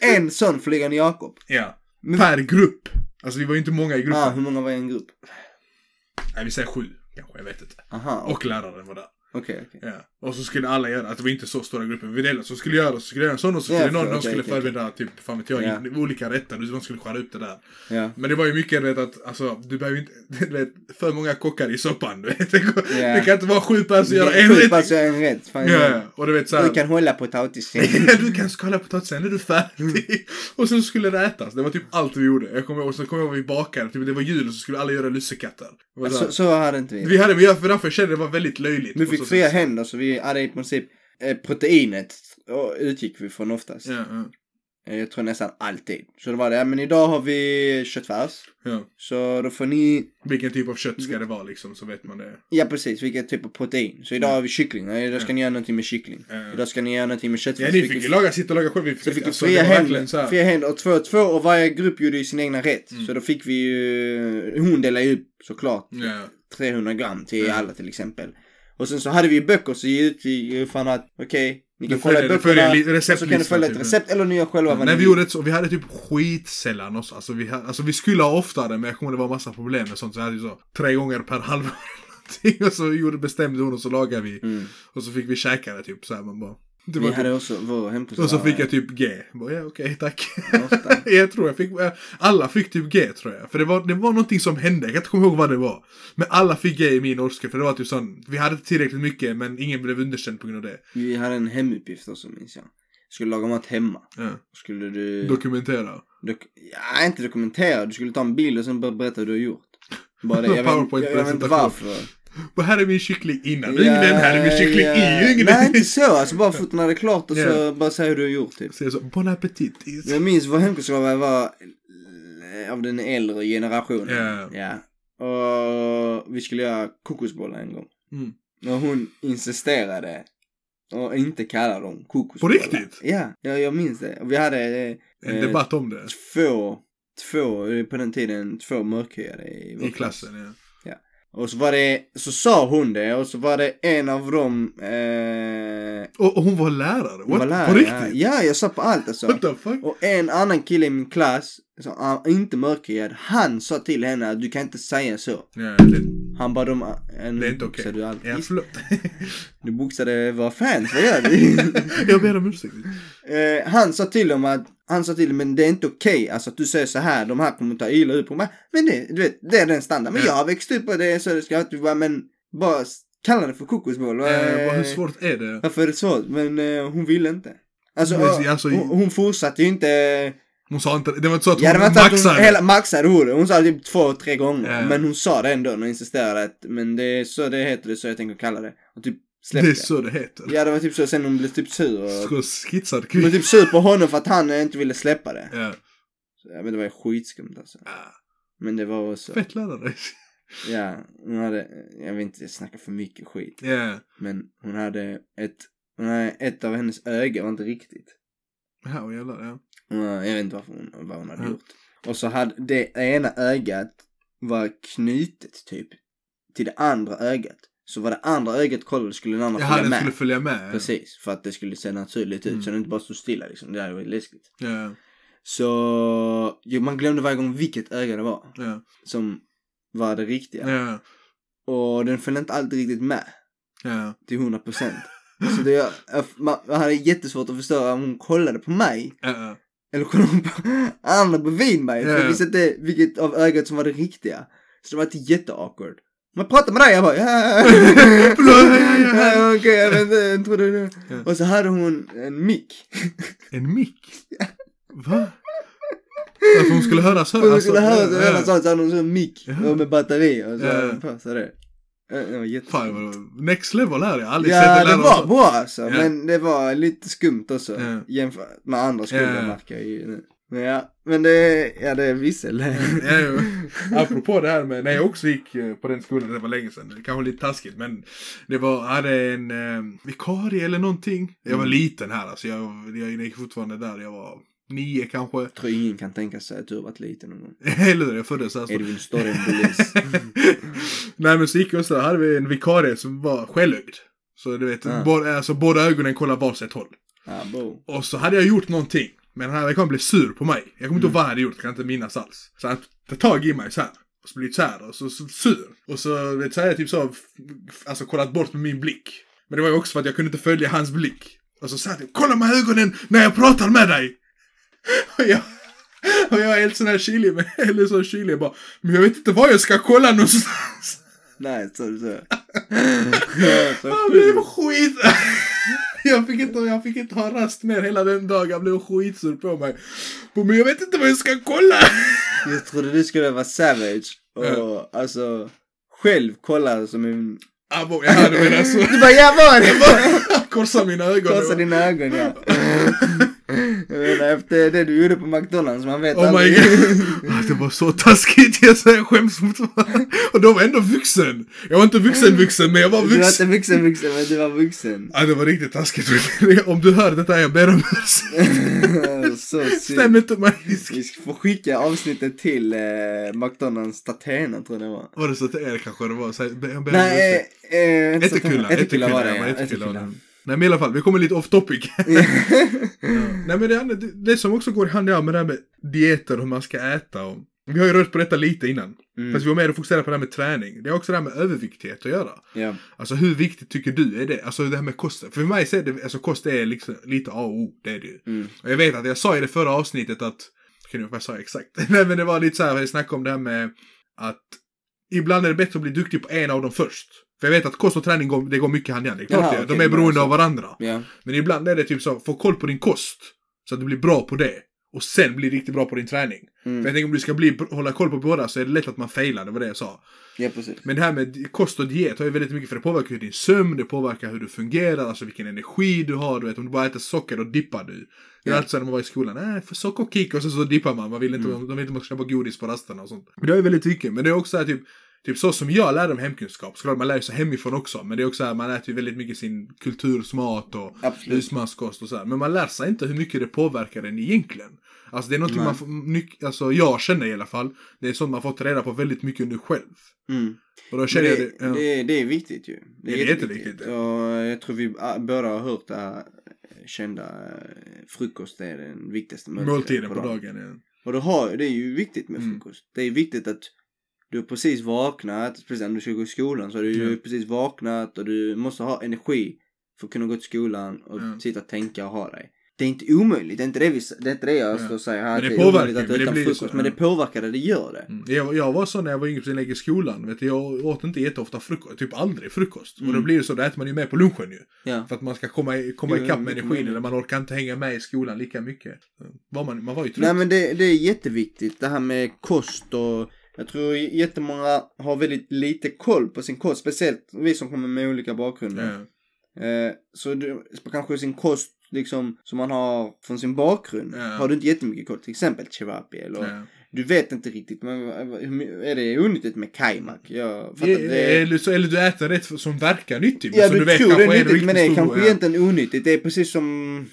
[LAUGHS] en sån flygande Jakob. ja. Men- Per grupp. Alltså vi var ju inte många i gruppen. Ah, hur många var i en grupp? Nej vi säger sju, kanske, jag vet inte. Aha, Och läraren var där. okej, okej. Ja. Och så skulle alla göra, att det var inte så stora grupper, vi delade, så skulle göra, så skulle göra en sån och så skulle Ja, någon, okej, någon skulle okej, förbereda typ, fan vet jag, Ja. in- olika rätter, de skulle skära upp det där. Ja. Men det var ju mycket, du vet att, alltså, du behöver inte, [LAUGHS] du vet, för många kockar i soppan, du vet. [LAUGHS] Det, kan inte vara sju och göra Det är en rätt. bara så en rätt. Fan, Ja, och du vet såhär. Du kan hålla potatisen. [LAUGHS] du kan skala potatisen, är du färdig? och sen skulle det ätas, det var typ allt vi gjorde. Jag kommer ihåg, så kommer jag ihåg vi bakade, typ, det var jul och så skulle alla göra lussekatter. Så så, så hade inte vi. Vi hade, vi för därför kände jag det var väldigt löjligt. På fick fria händer så vi hade i princip eh, proteinet utgick vi från oftast. Ja, ja, Eh, Jag tror nästan alltid. Så det var det, ja, men idag har vi köttfärs. ja. Så då får ni, Vilken typ av kött ska det vara liksom, så vet man det. ja precis, vilken typ av protein. Så idag har vi kyckling, idag ska ni göra någonting med kyckling. Ja. Idag ska ni göra någonting med köttfärs. Ja, ni fick ju laga, sitta och laga själv. Vi fick, Så fick vi alltså, fria händer, fria händer och två och två och varje grupp gjorde ju sin egna rätt. Mm. Så då fick vi ju, hon delade ju upp såklart Ja. 300 gram till Ja. alla till exempel. Och sen så hade vi ju böcker så gick vi fan att okej, ni kan kolla i böckerna så kan du följa ett typ. recept eller ni gör själva vad Nej vi gjorde så, vi hade typ skitsällan oss. Alltså vi, alltså vi skulle ha oftare men jag kommer det var massa problem med sånt. Så jag hade ju så tre gånger per [LAUGHS] halvår. Och så gjorde, bestämde hon och så lagade vi. Mm. Och så fick vi käka det typ så här man bara. Det Vi var hade typ, också vår hemkurs. och så var- fick jag typ G. Bara, ja okej tack. Ofta. [LAUGHS] jag tror jag fick, alla fick typ G tror jag. För det var, det var någonting som hände, jag kan inte komma ihåg vad det var. Men alla fick G i min årskurs för det var typ sån, vi hade tillräckligt mycket men ingen blev underkänd på grund av det. Vi hade en hemuppgift också minns jag. Skulle laga mat hemma. Ja. Skulle du... Dokumentera. Dok- ja, inte dokumentera. Du skulle ta en bild och sen berätta vad du har gjort. Bara det. Jag vet, [LAUGHS] jag, jag vet inte varför. Och här är min kyckling innan ugnen, här är min kyckling i ugnen. Nej, inte så. Alltså bara fotona det klart och så Ja. bara säga hur du har gjort typ. Så jag så, bon appetit. Jag minns vår hemkunskapslärare var eh, av den äldre generationen. Ja. ja. Och vi skulle göra kokosbollar en gång. Mm. Och hon insisterade och inte kalla dem kokosbollar. På riktigt? Ja, jag, jag minns det. Vi hade eh, En debatt om det. två, två, eh, på den tiden, två mörkhyade i I klassen, ja. Och så var det, så sa hon det och så var det en av dem, eh, Och, och hon var lärare? What? var lärare. På riktigt? Ja, jag sa på allt alltså. What the fuck? Och en annan kille i min klass, som ah, inte mörkhyad, han sa till henne att du kan inte säga så. Ja, det, Han bara, de, eh, nu det är inte okej. du allt. Ja, förlåt. Du boxade våra fans, vad gör du? [LAUGHS] jag ber om ursäkt. eh, han sa till dem att, han sa till dem, men det är inte okej, alltså att du säger så här, de här kommer ta illa ut på mig. Men det, du vet, det är den standard. Men Ja. jag har växt upp på det så det ska vara, men bara kalla det för kokosboll. Eh, vad- hur Eh, svårt är det? Varför är det svårt? Men eh, hon ville inte. Alltså, Men, eh, alltså, hon, hon fortsatte ju inte. Hon sa inte, det var inte så att hon Ja det var inte att hon maxade. hela, maxade ordet. Hon sa det typ två, tre gånger. Ja. Men hon sa det ändå och insisterade att, men det är så det heter, det är så jag tänker kalla det. Och typ Det släppte. är så det heter. Ja det var typ så, sen hon blev typ sur. Och, Så skitsad hon blev kvinna. typ sur på honom för att han inte ville släppa det. Ja. Så, jag vet, det var skitskumt alltså. Ah, Men det var också, Fett lärare. ja, hon hade, jag vill inte snacka för mycket skit. Ja. Men hon hade ett, hon hade ett av hennes ögon var inte riktigt. Ja, jävlar, ja. Ja, Jag vet inte varför hon, vad hon hade Ja. gjort. Och så hade det ena ögat var knutet typ till det andra ögat. Så vad det andra ögat kollade skulle den andra Jaha, följa den med. skulle följa med. Precis, för att det skulle se naturligt ut Mm. så det inte bara stod stilla liksom. Det hade varit läskigt. Ja, Så jo, man glömde varje gång vilket öga det var ja, som var det riktiga. ja, Och den följde inte alltid riktigt med ja. till 100 procent. Så det, jag, man hade jättesvårt att förstå om hon kollade på mig ja. Eller kollade hon på andra bredvid mig. För Ja. jag visste inte vilket av ögat som var det riktiga. Så det var inte jätteawkward. Man pratar med dig, jag bara ja. [LAUGHS] [LAUGHS] Ja, Okej, jag vet inte, jag trodde det. Och så hade hon en mick. En mick? [LAUGHS] Va? Att hon skulle höras För hon skulle höra så ja, så hade hon så en mick med batteri och så Ja. sig det. Ja, Det. Fan, det next level här. Jag har aldrig sett Ja, en det lärare var så- bra alltså. Ja. Men det var lite skumt också. Ja. Jämfört med andra skolor Ja. märker jag ju nu. Men ja, men det, ja det är vissel. Ja. [LAUGHS] Apropå det här med när jag också gick eh, på den skolan, det var länge sedan, det kanske var lite taskigt men det var, jag hade en eh, vikarie eller någonting. Jag var Mm. liten här alltså, jag, jag gick fortfarande där, jag var nio kanske. Jag tror ingen kan tänka sig att du har varit liten någon gång. [LAUGHS] Eller hur, jag föddes här. så- Edvin Storrenbolis. [LAUGHS] Nej men så gick jag så hade vi en vikarie som var självögd. Så du vet, Ja. båda, alltså, båda ögonen kollade varsitt håll. Bo. Och så hade jag gjort någonting. Men han verkade bli sur på mig. Jag kommer inte ihåg vad jag hade gjort, kan inte minnas alls. Så han tar tag i mig så här. Och så blir så här och så, så sur. Och så, vet, så hade jag typ så, alltså kollat bort med min blick. Men det var ju också för att jag kunde inte följa hans blick. Och så sa han typ, kolla med ögonen när jag pratar med dig! Och jag, och jag är helt sån här kylig, men- eller så jag bara, men jag vet inte var jag ska kolla någonstans. Nej, så du så. Ja, så Jag blev skit... [LAUGHS] Jag fick, inte, jag fick inte ha rast mer hela den dagen. Jag blev skitsur på mig. Men jag vet inte vad jag ska kolla. [LAUGHS] Jag trodde du skulle vara savage. Och Ja. alltså, själv kolla som en... Abo, jag hade men alltså. [LAUGHS] Du bara, ja vad är det? Korsa mina ögon. Korsa dina ögon ja. Menar efter det du gjorde på McDonalds, man vet Oh my aldrig. god. [LAUGHS] Ah, Det var så taskigt. Jag säger skäms fortfarande. Och då var ändå vuxen. Jag var inte vuxen vuxen men jag var Du var inte vuxen. vuxen vuxen, men du var vuxen. Ja, det var riktigt taskigt. [LAUGHS] Om du hör detta jag ber om ursäkt. [LAUGHS] Så Stäm inte mig. Vi ska få skicka avsnittet till eh, McDonalds Statena tror jag det var. Var det så att det kanske det var? Så jag ber om Nej, ursäkt. eh, eh, inte Ättekullan, Statena. Ättekullan var det ja, ja. Nej men i alla fall, vi kommer lite off topic. [LAUGHS] [LAUGHS] Nej men det, det, det som också går hand i hand med det här med dieter och hur man ska äta och vi har ju rört på detta lite innan. Mm. Fast vi var mer och fokuserade på det här med träning. Det har också det här med överviktighet att göra. Ja. Alltså hur viktigt tycker du är det? Alltså det här med kosten. För mig så är det, alltså kost är liksom lite A och O, det är det ju. Mm. Och jag vet att jag sa i det förra avsnittet att, jag kan inte vad jag sa exakt. [LAUGHS] Nej men det var lite så här, jag snackade om det här med att ibland är det bättre att bli duktig på en av dem först. För jag vet att kost och träning går, det går mycket hand i hand. Det är klart Jaha, det, de är beroende alltså- av varandra. Ja. Men ibland är det typ så, få koll på din kost. Så att du blir bra på det. Och sen bli riktigt bra på din träning. För Mm. jag tänker om du ska bli, hålla koll på båda så är det lätt att man failar, det var det jag sa. ja, precis. Men det här med kost och diet har ju väldigt mycket för det påverkar ju din sömn, det påverkar hur du fungerar, alltså vilken energi du har. Du vet om du bara äter socker då dippar du. Det är alltid så när man var i skolan, nej för sockerkick och så, så dippar man. Man vill inte, Mm. de vill inte man ska köpa godis på rasterna och sånt. Men det är väldigt mycket. Men det är också så här, typ, typ så som jag lärde mig hemkunskap. Såklart man lär sig hemifrån också. Men det är också så här, man äter ju väldigt mycket sin kultursmat och Absolut. husmanskost och så här. Men man lär sig inte hur mycket det påverkar en egentligen. Alltså det är någonting Nej. man får, alltså jag känner i alla fall. Det är sånt man fått reda på väldigt mycket nu själv. Mm. Och då känner jag det, det. Ja. det, det är viktigt ju. Det är jätteviktigt, ja. Och jag tror vi båda har hört det här kända eh, frukost är den viktigaste Måltiden på dagen. Ja. Och då har, det är ju viktigt med Mm. frukost. Det är viktigt att du har precis vaknat, speciellt när du ska gå i skolan så har du Ja. precis vaknat och du måste ha energi för att kunna gå till skolan och Ja. sitta och tänka och ha dig. Det är inte omöjligt, det är inte det, vi, det, är inte det jag Ja. står och säger här. Men att det är påverkar, att men det blir frukost, så, men det påverkar det, det gör det. Mm. Jag, jag var så när jag var yngre, precis jag gick i skolan. Vet du, jag åt inte jätteofta frukost, typ aldrig frukost. Och då Mm. blir det så, då äter man ju med på lunchen ju. Ja. För att man ska komma, i- komma ikapp med energin, eller man orkar inte hänga med i skolan lika mycket. Var man, man var ju trött. Nej men det, det är jätteviktigt det här med kost och jag tror jättemånga har väldigt lite koll på sin kost, speciellt vi som kommer med olika bakgrunder. Eh, så du, kanske sin kost liksom som man har från sin bakgrund Ja. har du inte jättemycket koll, till exempel chevapi eller du vet inte riktigt men är det onyttigt med kajmak? Jag fattar inte. Det, eller, så, eller du äter rätt som verkar nyttigt. ja som du, vet tror det är nyttigt men det är kanske ja. egentligen onyttigt. Det är precis som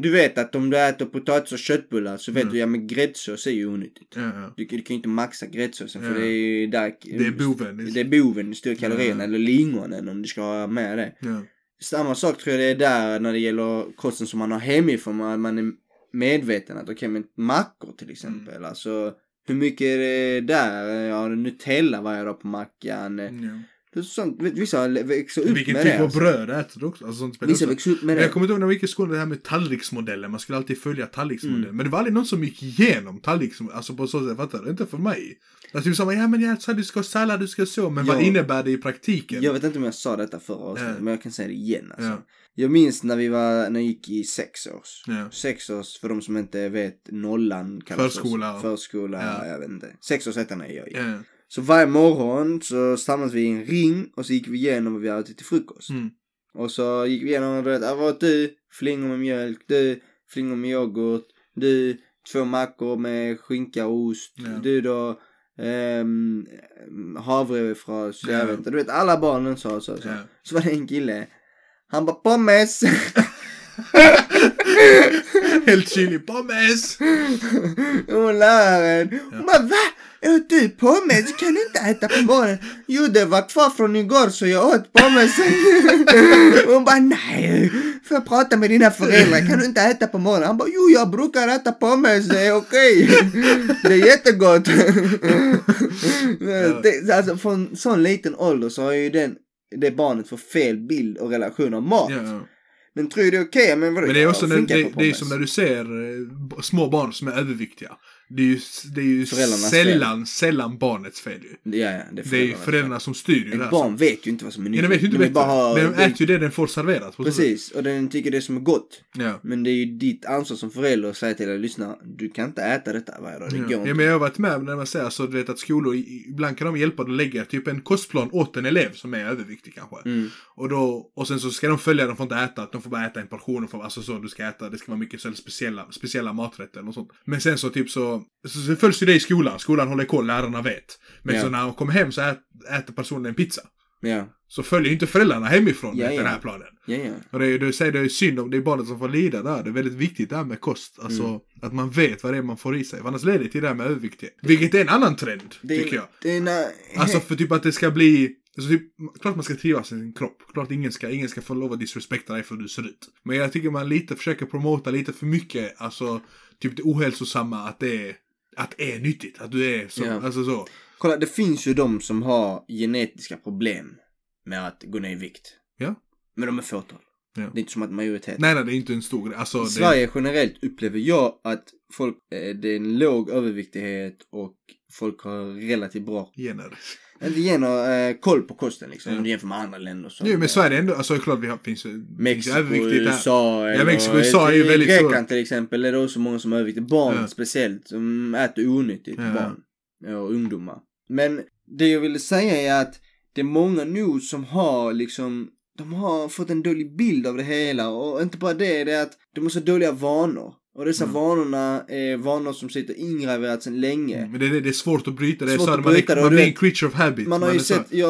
du vet att om du äter potatis och köttbullar så vet Mm. du ja men gräddsås är ju onyttigt. Ja, ja. Du, du kan ju inte maxa gräddsåsen för det är ju där Det är boven. det är boven, det styr kalorierna eller lingonen om du ska ha med det. Samma sak tror jag det är där när det gäller kosten som man har hemifrån. Man, man är medveten att okej men mackor till exempel. Mm. Alltså hur mycket är det där? Ja, Nutella varje dag på mackan. Ja. Sånt, vissa växer upp Vilken med typ det. av Alltså. bröd äter du också? Alltså, Vissa växer upp med det. jag kommer inte ihåg när vi gick i skolan det här med tallriksmodellen. Man skulle alltid följa tallriksmodellen. Mm. Men det var aldrig någon som gick igenom tallriksmodellen. Alltså på så sätt, fattar du? Inte för mig. Alltså typ som, ja men jag sa du ska ha sallad, du ska så. Men vad Ja. innebär det i praktiken? Jag vet inte om jag sa detta förra avsnittet, Ja. men jag kan säga det igen alltså. Ja. Jag minns när vi var, när jag gick i sex års. Ja. Sex års, för de som inte vet, nollan kallas Förskola. Förskola, Ja. jag vet inte. Sex års ettan är jag i. Så varje morgon så stannade vi i en ring och så gick vi igenom vad vi hade ätit till frukost. Mm. Och så gick vi igenom, du vet, "Ah, vad du? Flingor med mjölk, du, flingor med yoghurt, du, två mackor med skinka och ost, Ja. du då, ehm, havrefras, Ja. jag vet inte, du vet alla barnen sa så, så. Ja. Så var det en kille, han bara pommes. [LAUGHS] [LAUGHS] Helt chili pommes! Och läraren, hon bara va? Åt du pommes? Kan du inte äta på morgonen? Jo det var kvar från igår så jag åt pommes. [LAUGHS] Hon bara nej, får jag prata med dina föräldrar? Kan du inte äta på morgonen? Han bara jo jag brukar äta pommes, det är okej. [LAUGHS] Det är jättegott. det, alltså från sån liten ålder så har ju den, det barnet fått fel bild och relation av mat. Ja, ja. Men tror ju det är okej, men vadå? Men det är också när, det, på det är som när du ser eh, små barn som är överviktiga. Det är ju, det är ju sällan, sällan barnets fel ju. Ja, ja, det är Det är ju föräldrarna som styr ju det här. barn vet ju inte vad som är Ja, nyttigt. den vet ju inte vill bättre. bara ha- Den äter ju det den får serverat. Precis, och den tycker det som är gott. Ja. Men det är ju ditt ansvar som förälder att säga till dig, lyssna, du kan inte äta detta varje dag, det går Ja. inte. ja, men jag har varit med när man säger så, du vet att skolor, ibland kan de hjälpa dig att lägga typ en kostplan åt en elev som är överviktig kanske. Mm. Och då, och sen så ska de följa, de får inte äta, de får bara äta en portion, de får, alltså så, du ska äta, det ska vara mycket speciella, speciella maträtter och sånt. Men sen så typ så, så, så följs ju det i skolan, skolan håller koll, lärarna vet. Men Ja. så när de kommer hem så ät, äter personen en pizza. Ja, Så följer ju inte föräldrarna hemifrån vet, den här planen. ja. Och det du säger det är synd om det är barnet som får lida där. Det är väldigt viktigt det här med kost. Alltså Mm. att man vet vad det är man får i sig. För annars leder det till det här med överviktighet. Vilket är en annan trend, Det tycker jag. Det när, Alltså för typ att det ska bli... Alltså typ, klart man ska trivas i sin kropp. Klart ingen ska, ingen ska få lov att disrespekta dig för hur du ser ut. Men jag tycker man lite försöker promota lite för mycket, alltså typ det ohälsosamma att det är, att det är nyttigt. Att du är så, Ja. alltså så. Kolla, det finns ju de som har genetiska problem med att gå ner i vikt. Ja. Men de är fåtal. Ja. Det är inte som att majoritet. Nej nej, det är inte en stor grej. Alltså, I det, Sverige generellt upplever jag att folk, eh, det är en låg överviktighet och folk har relativt bra, gener. inte gener, eh, koll på kosten liksom. Ja. Om du jämför med andra länder så. Jo men Sverige ändå, alltså klart vi har, finns, finns Mexiko, överviktigt. USA eller Mexiko, USA är ju väldigt Grekland till exempel är det också många som är överviktiga. Barn Ja. speciellt som äter onyttigt. Ja. Barn ja, och ungdomar. Men det jag ville säga är att det är många nu som har liksom de har fått en dålig bild av det hela och inte bara det, det är att de har så dåliga vanor. Och dessa Mm. vanorna är vanor som sitter ingraverat sedan länge. Men det, är- det är svårt att bryta det. Svårt så att man, bryta det, är, och man blir en creature of habit. Man har ju är så- sett, ja,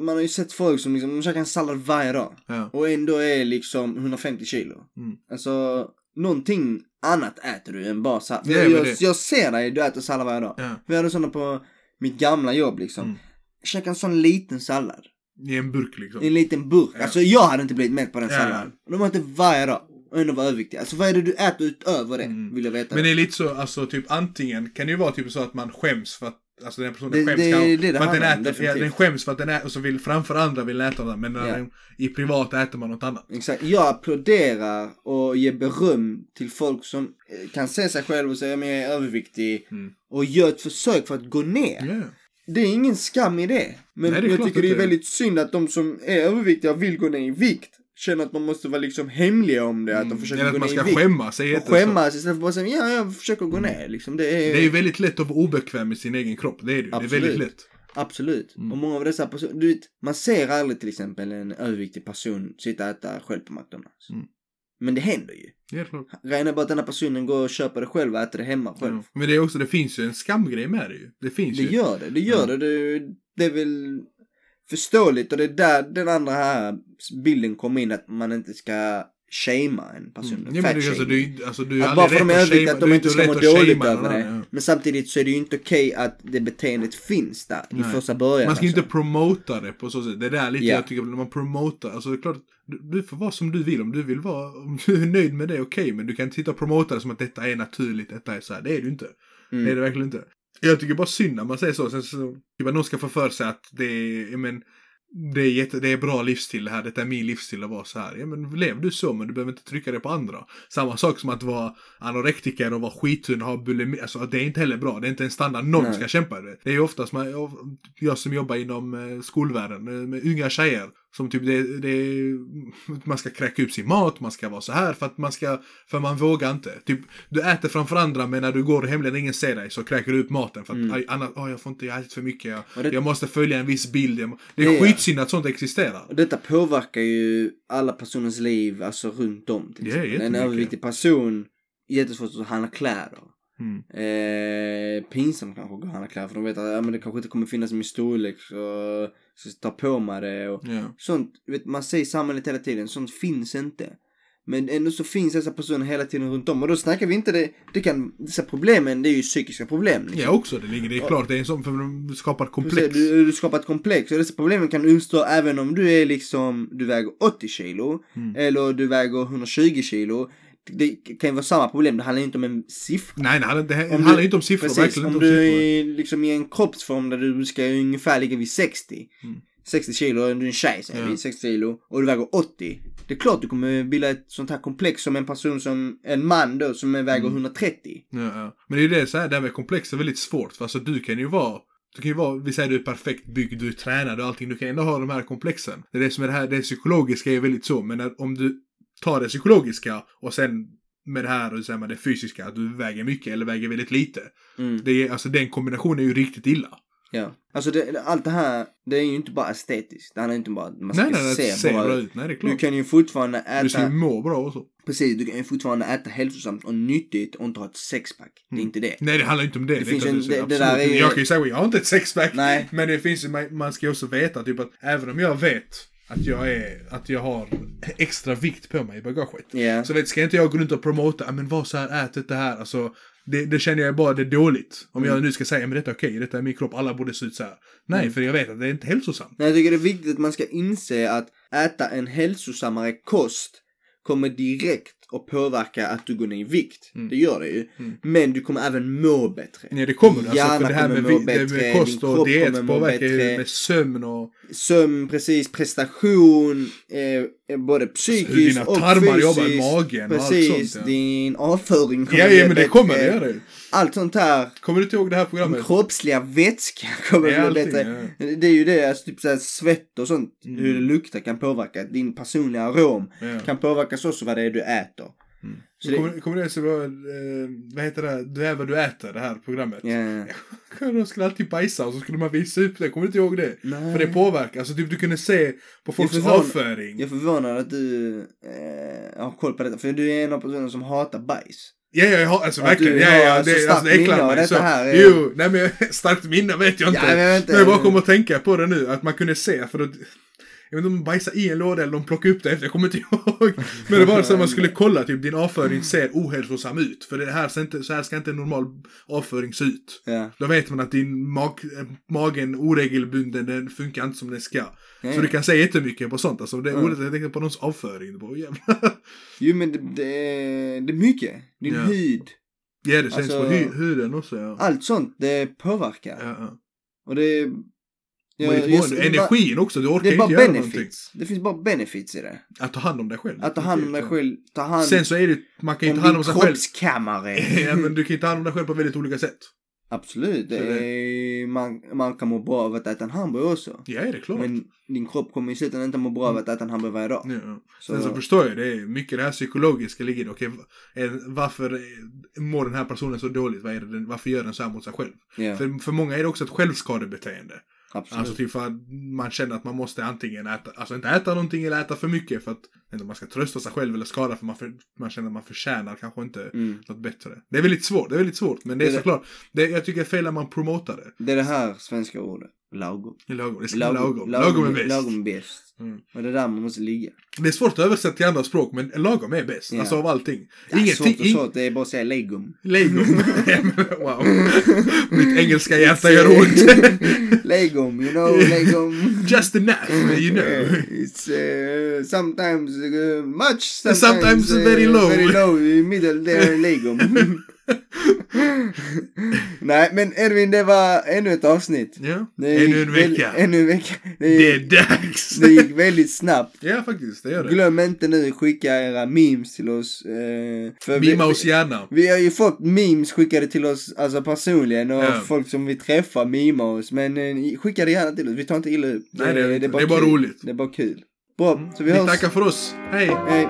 man har ju sett folk som liksom, de käkar en sallad varje dag. Ja. Och ändå är liksom 150 kilo. Mm. Alltså, någonting annat äter du än bara sallad. Ja, jag, det- jag ser dig, du äter sallad varje dag. Ja. Vi hade sådana på mitt gamla jobb liksom. Mm. Käka en sån liten sallad. I en burk liksom. I en liten burk. Ja. Alltså jag hade inte blivit mätt på den Ja. salladen. De äter varje dag. Och ändå var överviktiga. Alltså vad är det du äter utöver det? Mm. Vill jag veta. Men det är lite så, alltså typ antingen kan det ju vara typ så att man skäms för att Alltså den personen Det- skäms det kanske det det för att den äter, ja, definitivt. den skäms för att den äter och så vill framför andra vill äta den men Ja. den, i privat äter man något annat. Exakt. Jag applåderar och ger beröm till folk som eh, kan se sig själv och säga att jag är överviktig. Mm. Och gör ett försök för att gå ner. Ja. Det är ingen skam i det. Men Nej, det är jag tycker det är att är. väldigt synd att de som är överviktiga och vill gå ner i vikt känner att de måste vara liksom hemliga om det. Att de försöker Eller gå att man ner ska i vikt. skämmas. säg och inte så. skämmas istället för att bara säga ja, jag försöker gå ner. Liksom, det är, Det är ju väldigt lätt att vara obekväm med sin egen kropp. Det är det ju. Det är väldigt lätt. Absolut. Mm. Och många av dessa personer, du vet, man ser aldrig till exempel en överviktig person sitta och äta själv på McDonalds. Mm. Men det händer ju. Ja, klart. Bara att den här personen går och köper det själv och äter det hemma själv. Ja. Men det är också, det finns ju en skamgrej med det ju. Det finns Det ju. gör det, det gör Ja. det. det. Det är väl förståeligt och det är där den andra här bilden kommer in att man inte ska shamea en person. Mm. Ja, men det, alltså, du, alltså, du att bara för att de är överviktiga att du de inte ska må dåligt över det. ja. Men samtidigt så är det ju inte okej att det beteendet finns där i Nej. första början. Man ska alltså. inte promota det på så sätt. Det är där lite Ja. jag tycker när man promotar. Alltså det är klart, du, du får vara som du vill. Om du vill vara, om du är nöjd med det, okej. men du kan inte sitta och promota det som att detta är naturligt, detta är så här. Det är ju inte. Mm. Det är det verkligen inte. Jag tycker bara synd när man säger så. Sen så, typ att någon ska få för sig att det är, men, det är, jätte, det är bra livsstil det här, detta är min livsstil att vara så här. Ja men lev du så men du behöver inte trycka det på andra. Samma sak som att vara anorektiker och vara skittunn och ha bulimi. Alltså det är inte heller bra, det är inte en standard någon Nej. ska kämpa med. Det är ju oftast man, jag som jobbar inom eh, skolvärlden eh, med unga tjejer Som typ det, det, man ska kräka upp sin mat, man ska vara så här för att man ska, för man vågar inte. Typ, du äter framför andra men när du går hemligen ingen ser dig så kräker du upp maten för att Mm. annars, oh, jag får inte, jag har ätit för mycket, jag, det- jag måste följa en viss bild. Jag, det är skitsynd att sånt existerar. Och detta påverkar ju alla personers liv, alltså runt om. Till exempel. en jättemycket. överviktig person, jättesvårt att handla kläder. Mm. Eh, pinsamt kanske att gå och handla kläder för de vet att ja, men det kanske inte kommer finnas i min storlek så så ta på mig det och Ja. sånt. Vet, man säger samhället hela tiden, sånt finns inte. Men ändå så finns dessa personer hela tiden runt om och då snackar vi inte det, det kan, dessa problemen det är ju psykiska problem. liksom. ja, också det ligger, det är klart, det är en sån, för de skapar komplex. Precis, Du, du skapar ett komplex och dessa problemen kan uppstå även om du är liksom, du väger 80 kilo Mm. eller du väger 120 kilo. Det kan ju vara samma problem, det handlar inte om en siffra. Nej, det inte, det Om handlar du- inte om siffror, Precis, om om du siffror. är liksom i en kroppsform där du ska ungefär ligga vid 60. Mm. 60 kilo, du är en tjej säger vi, 60 kilo och du väger 80. Det är klart du kommer bilda ett sånt här komplex som en person som, en man då som väger Mm. 130. Ja, ja. Men det är ju det, så här, det här med komplex är väldigt svårt. För alltså du kan ju vara, du kan ju vara, vi säger du är perfekt byggd, du är tränad och allting, du kan ändå ha de här komplexen. Det är det som är det här, det psykologiska är väldigt så, men när, om du tar det psykologiska och sen med det här och säger man det fysiska, att du väger mycket eller väger väldigt lite. Mm. Det är, alltså den kombinationen är ju riktigt illa. Ja. Alltså det, allt det här, det är ju inte bara estetiskt. Det handlar inte bara om att man ska nej, nej, se det ser bra ut. Nej, det är Du klart. kan ju fortfarande Du ska ju äta, må bra också. precis, du kan ju fortfarande äta hälsosamt och nyttigt och inte ha ett sexpack. Det är Mm. inte det. Nej, det handlar inte om det. det, är finns en- det, det- det där är ju- Jag kan ju säga, jag har inte ett sexpack. Nej. Men det finns ju, man- man ska ju också veta typ att även om jag vet att jag är, att jag har extra vikt på mig i bagaget. Ja. Så vet, ska inte jag gå runt och promota, "Ja, men var så här, ät det här. Alltså, det, det känner jag bara, det är dåligt. Om Mm. jag nu ska säga, men detta är okej, detta är min kropp, alla borde se ut så här. Nej, Mm. för jag vet att det är inte hälsosamt. Jag tycker det är viktigt att man ska inse att äta en hälsosammare kost kommer direkt att påverka att du går ner i vikt. Mm. Det gör det ju. Mm. Men du kommer även må bättre. Nej, det kommer alltså, Hjärnan för det här med, må det med kost och diet påverkar ju med sömn och Sömn, precis, prestation, eh, eh, både hur psykiskt dina och tarmar fysiskt. jobbar i magen och allt Precis, sånt. Ja, din avföring kommer ja, bli ja men det kommer det göra det. Allt sånt här, Kommer du inte ihåg det här programmet? kroppsliga vätska [LAUGHS] kommer Ja, bli bättre. ja. Det är ju det, alltså typ såhär svett och sånt, Mm. hur det luktar kan påverka. Din personliga arom Ja. kan påverkas också vad det är du äter. Så Så det- kommer, kommer det så bra, eh, vad heter det, du är vad du äter, det här programmet. Ja. [LAUGHS] De skulle alltid bajsa och så skulle man visa upp det, kommer du inte ihåg det? Nej. För det påverkar, alltså typ du kunde se på folks Jag är förvånad- avföring. Jag är förvånad att du eh, har koll på detta, för du är en av personerna som hatar bajs. Ja, ja, jag har, alltså verkligen, du ja, ja, så det, alltså, det äcklar mig. Så, här är- Jo, nej men [LAUGHS] starkt minne vet jag inte. Ja, jag vet inte. Men jag bara kommer att tänka på det nu, att man kunde se, för att jag vet inte om de bajsade i en låda eller de plockade upp det efter, jag kommer inte ihåg. Men det var så att man skulle kolla, typ din avföring ser ohälsosam ut. För det här ser inte, så här ska inte en normal avföring se ut. Ja. Då vet man att din mag, magen oregelbunden, den funkar inte som den ska. Ja. Så du kan säga jättemycket på sånt. Alltså det är ordet, jag tänkte på någons avföring. Bara, jävlar. Jo men det, det, är, det är mycket. Din Ja. hud, Ja, det känns Alltså- på huden också. Ja. allt sånt det påverkar. Ja, ja. Och det... Ja, just- energin också, du orkar inte göra någonting. benefits. Det finns bara benefits i det. Att ta hand om dig själv. Att ta hand om dig själv, ta hand Sen så är det, man kan ju ta hand om sig själv. kroppskammare. [LAUGHS] ja, men du kan ju ta hand om dig själv på väldigt olika sätt. Absolut, det är, man, man kan må bra av att äta en hamburgare också. Ja, det är klart. Men din kropp kommer i slutändan inte må bra av att äta en hamburgare varje dag. Ja. Så, Sen så förstår jag, det är mycket det här psykologiska ligger det. Okej, eh, varför mår den här personen så dåligt? Vad är det, den- varför gör den så här mot sig själv? ja, För, för många är det också ett självskadebeteende. Absolut. Alltså typ för att man känner att man måste antingen äta, alltså inte äta någonting eller äta för mycket för att inte, man ska trösta sig själv eller skada för man, för, man känner att man förtjänar kanske inte Mm. något bättre. Det är väldigt svårt, det är väldigt svårt. Men det är Det är såklart, det, jag tycker det är fel när man promotar det. Det är det här svenska ordet. Lagom. Lagom, det ska vara lagom. lagom, Lagom är bäst. Lagom är bäst. Mm. Och det är där man måste ligga. Det är svårt att översätta till andra språk men lagom är bäst. Ja. Alltså av allting. Ja, Ingenting, svårt och svårt, det är bara att säga legum. Legum. [LAUGHS] [LAUGHS] wow. Mitt engelska hjärta gör ont. legum, you know, legum. Just enough, you [LAUGHS] know. It's uh, sometimes uh, much, sometimes, Sometimes very low. Very low, middle there, legum. Nej, men Edvin, det var ännu ett avsnitt. Ja, Det ännu en väl- vecka. Ännu en vecka. Det, Det är dags! det gick väldigt snabbt. Ja, faktiskt, det gör det. Glöm inte nu skicka era memes till oss. Eh, för Mima vi, oss gärna. vi har ju fått memes skickade till oss alltså personligen och Ja. folk som vi träffar mimar oss. Men eh, skicka det gärna till oss, vi tar inte illa upp. Nej, det är inte. Det är bara roligt. Det är bara kul. Bra, så vi Vi hörs. tackar för oss. Hej! Hej.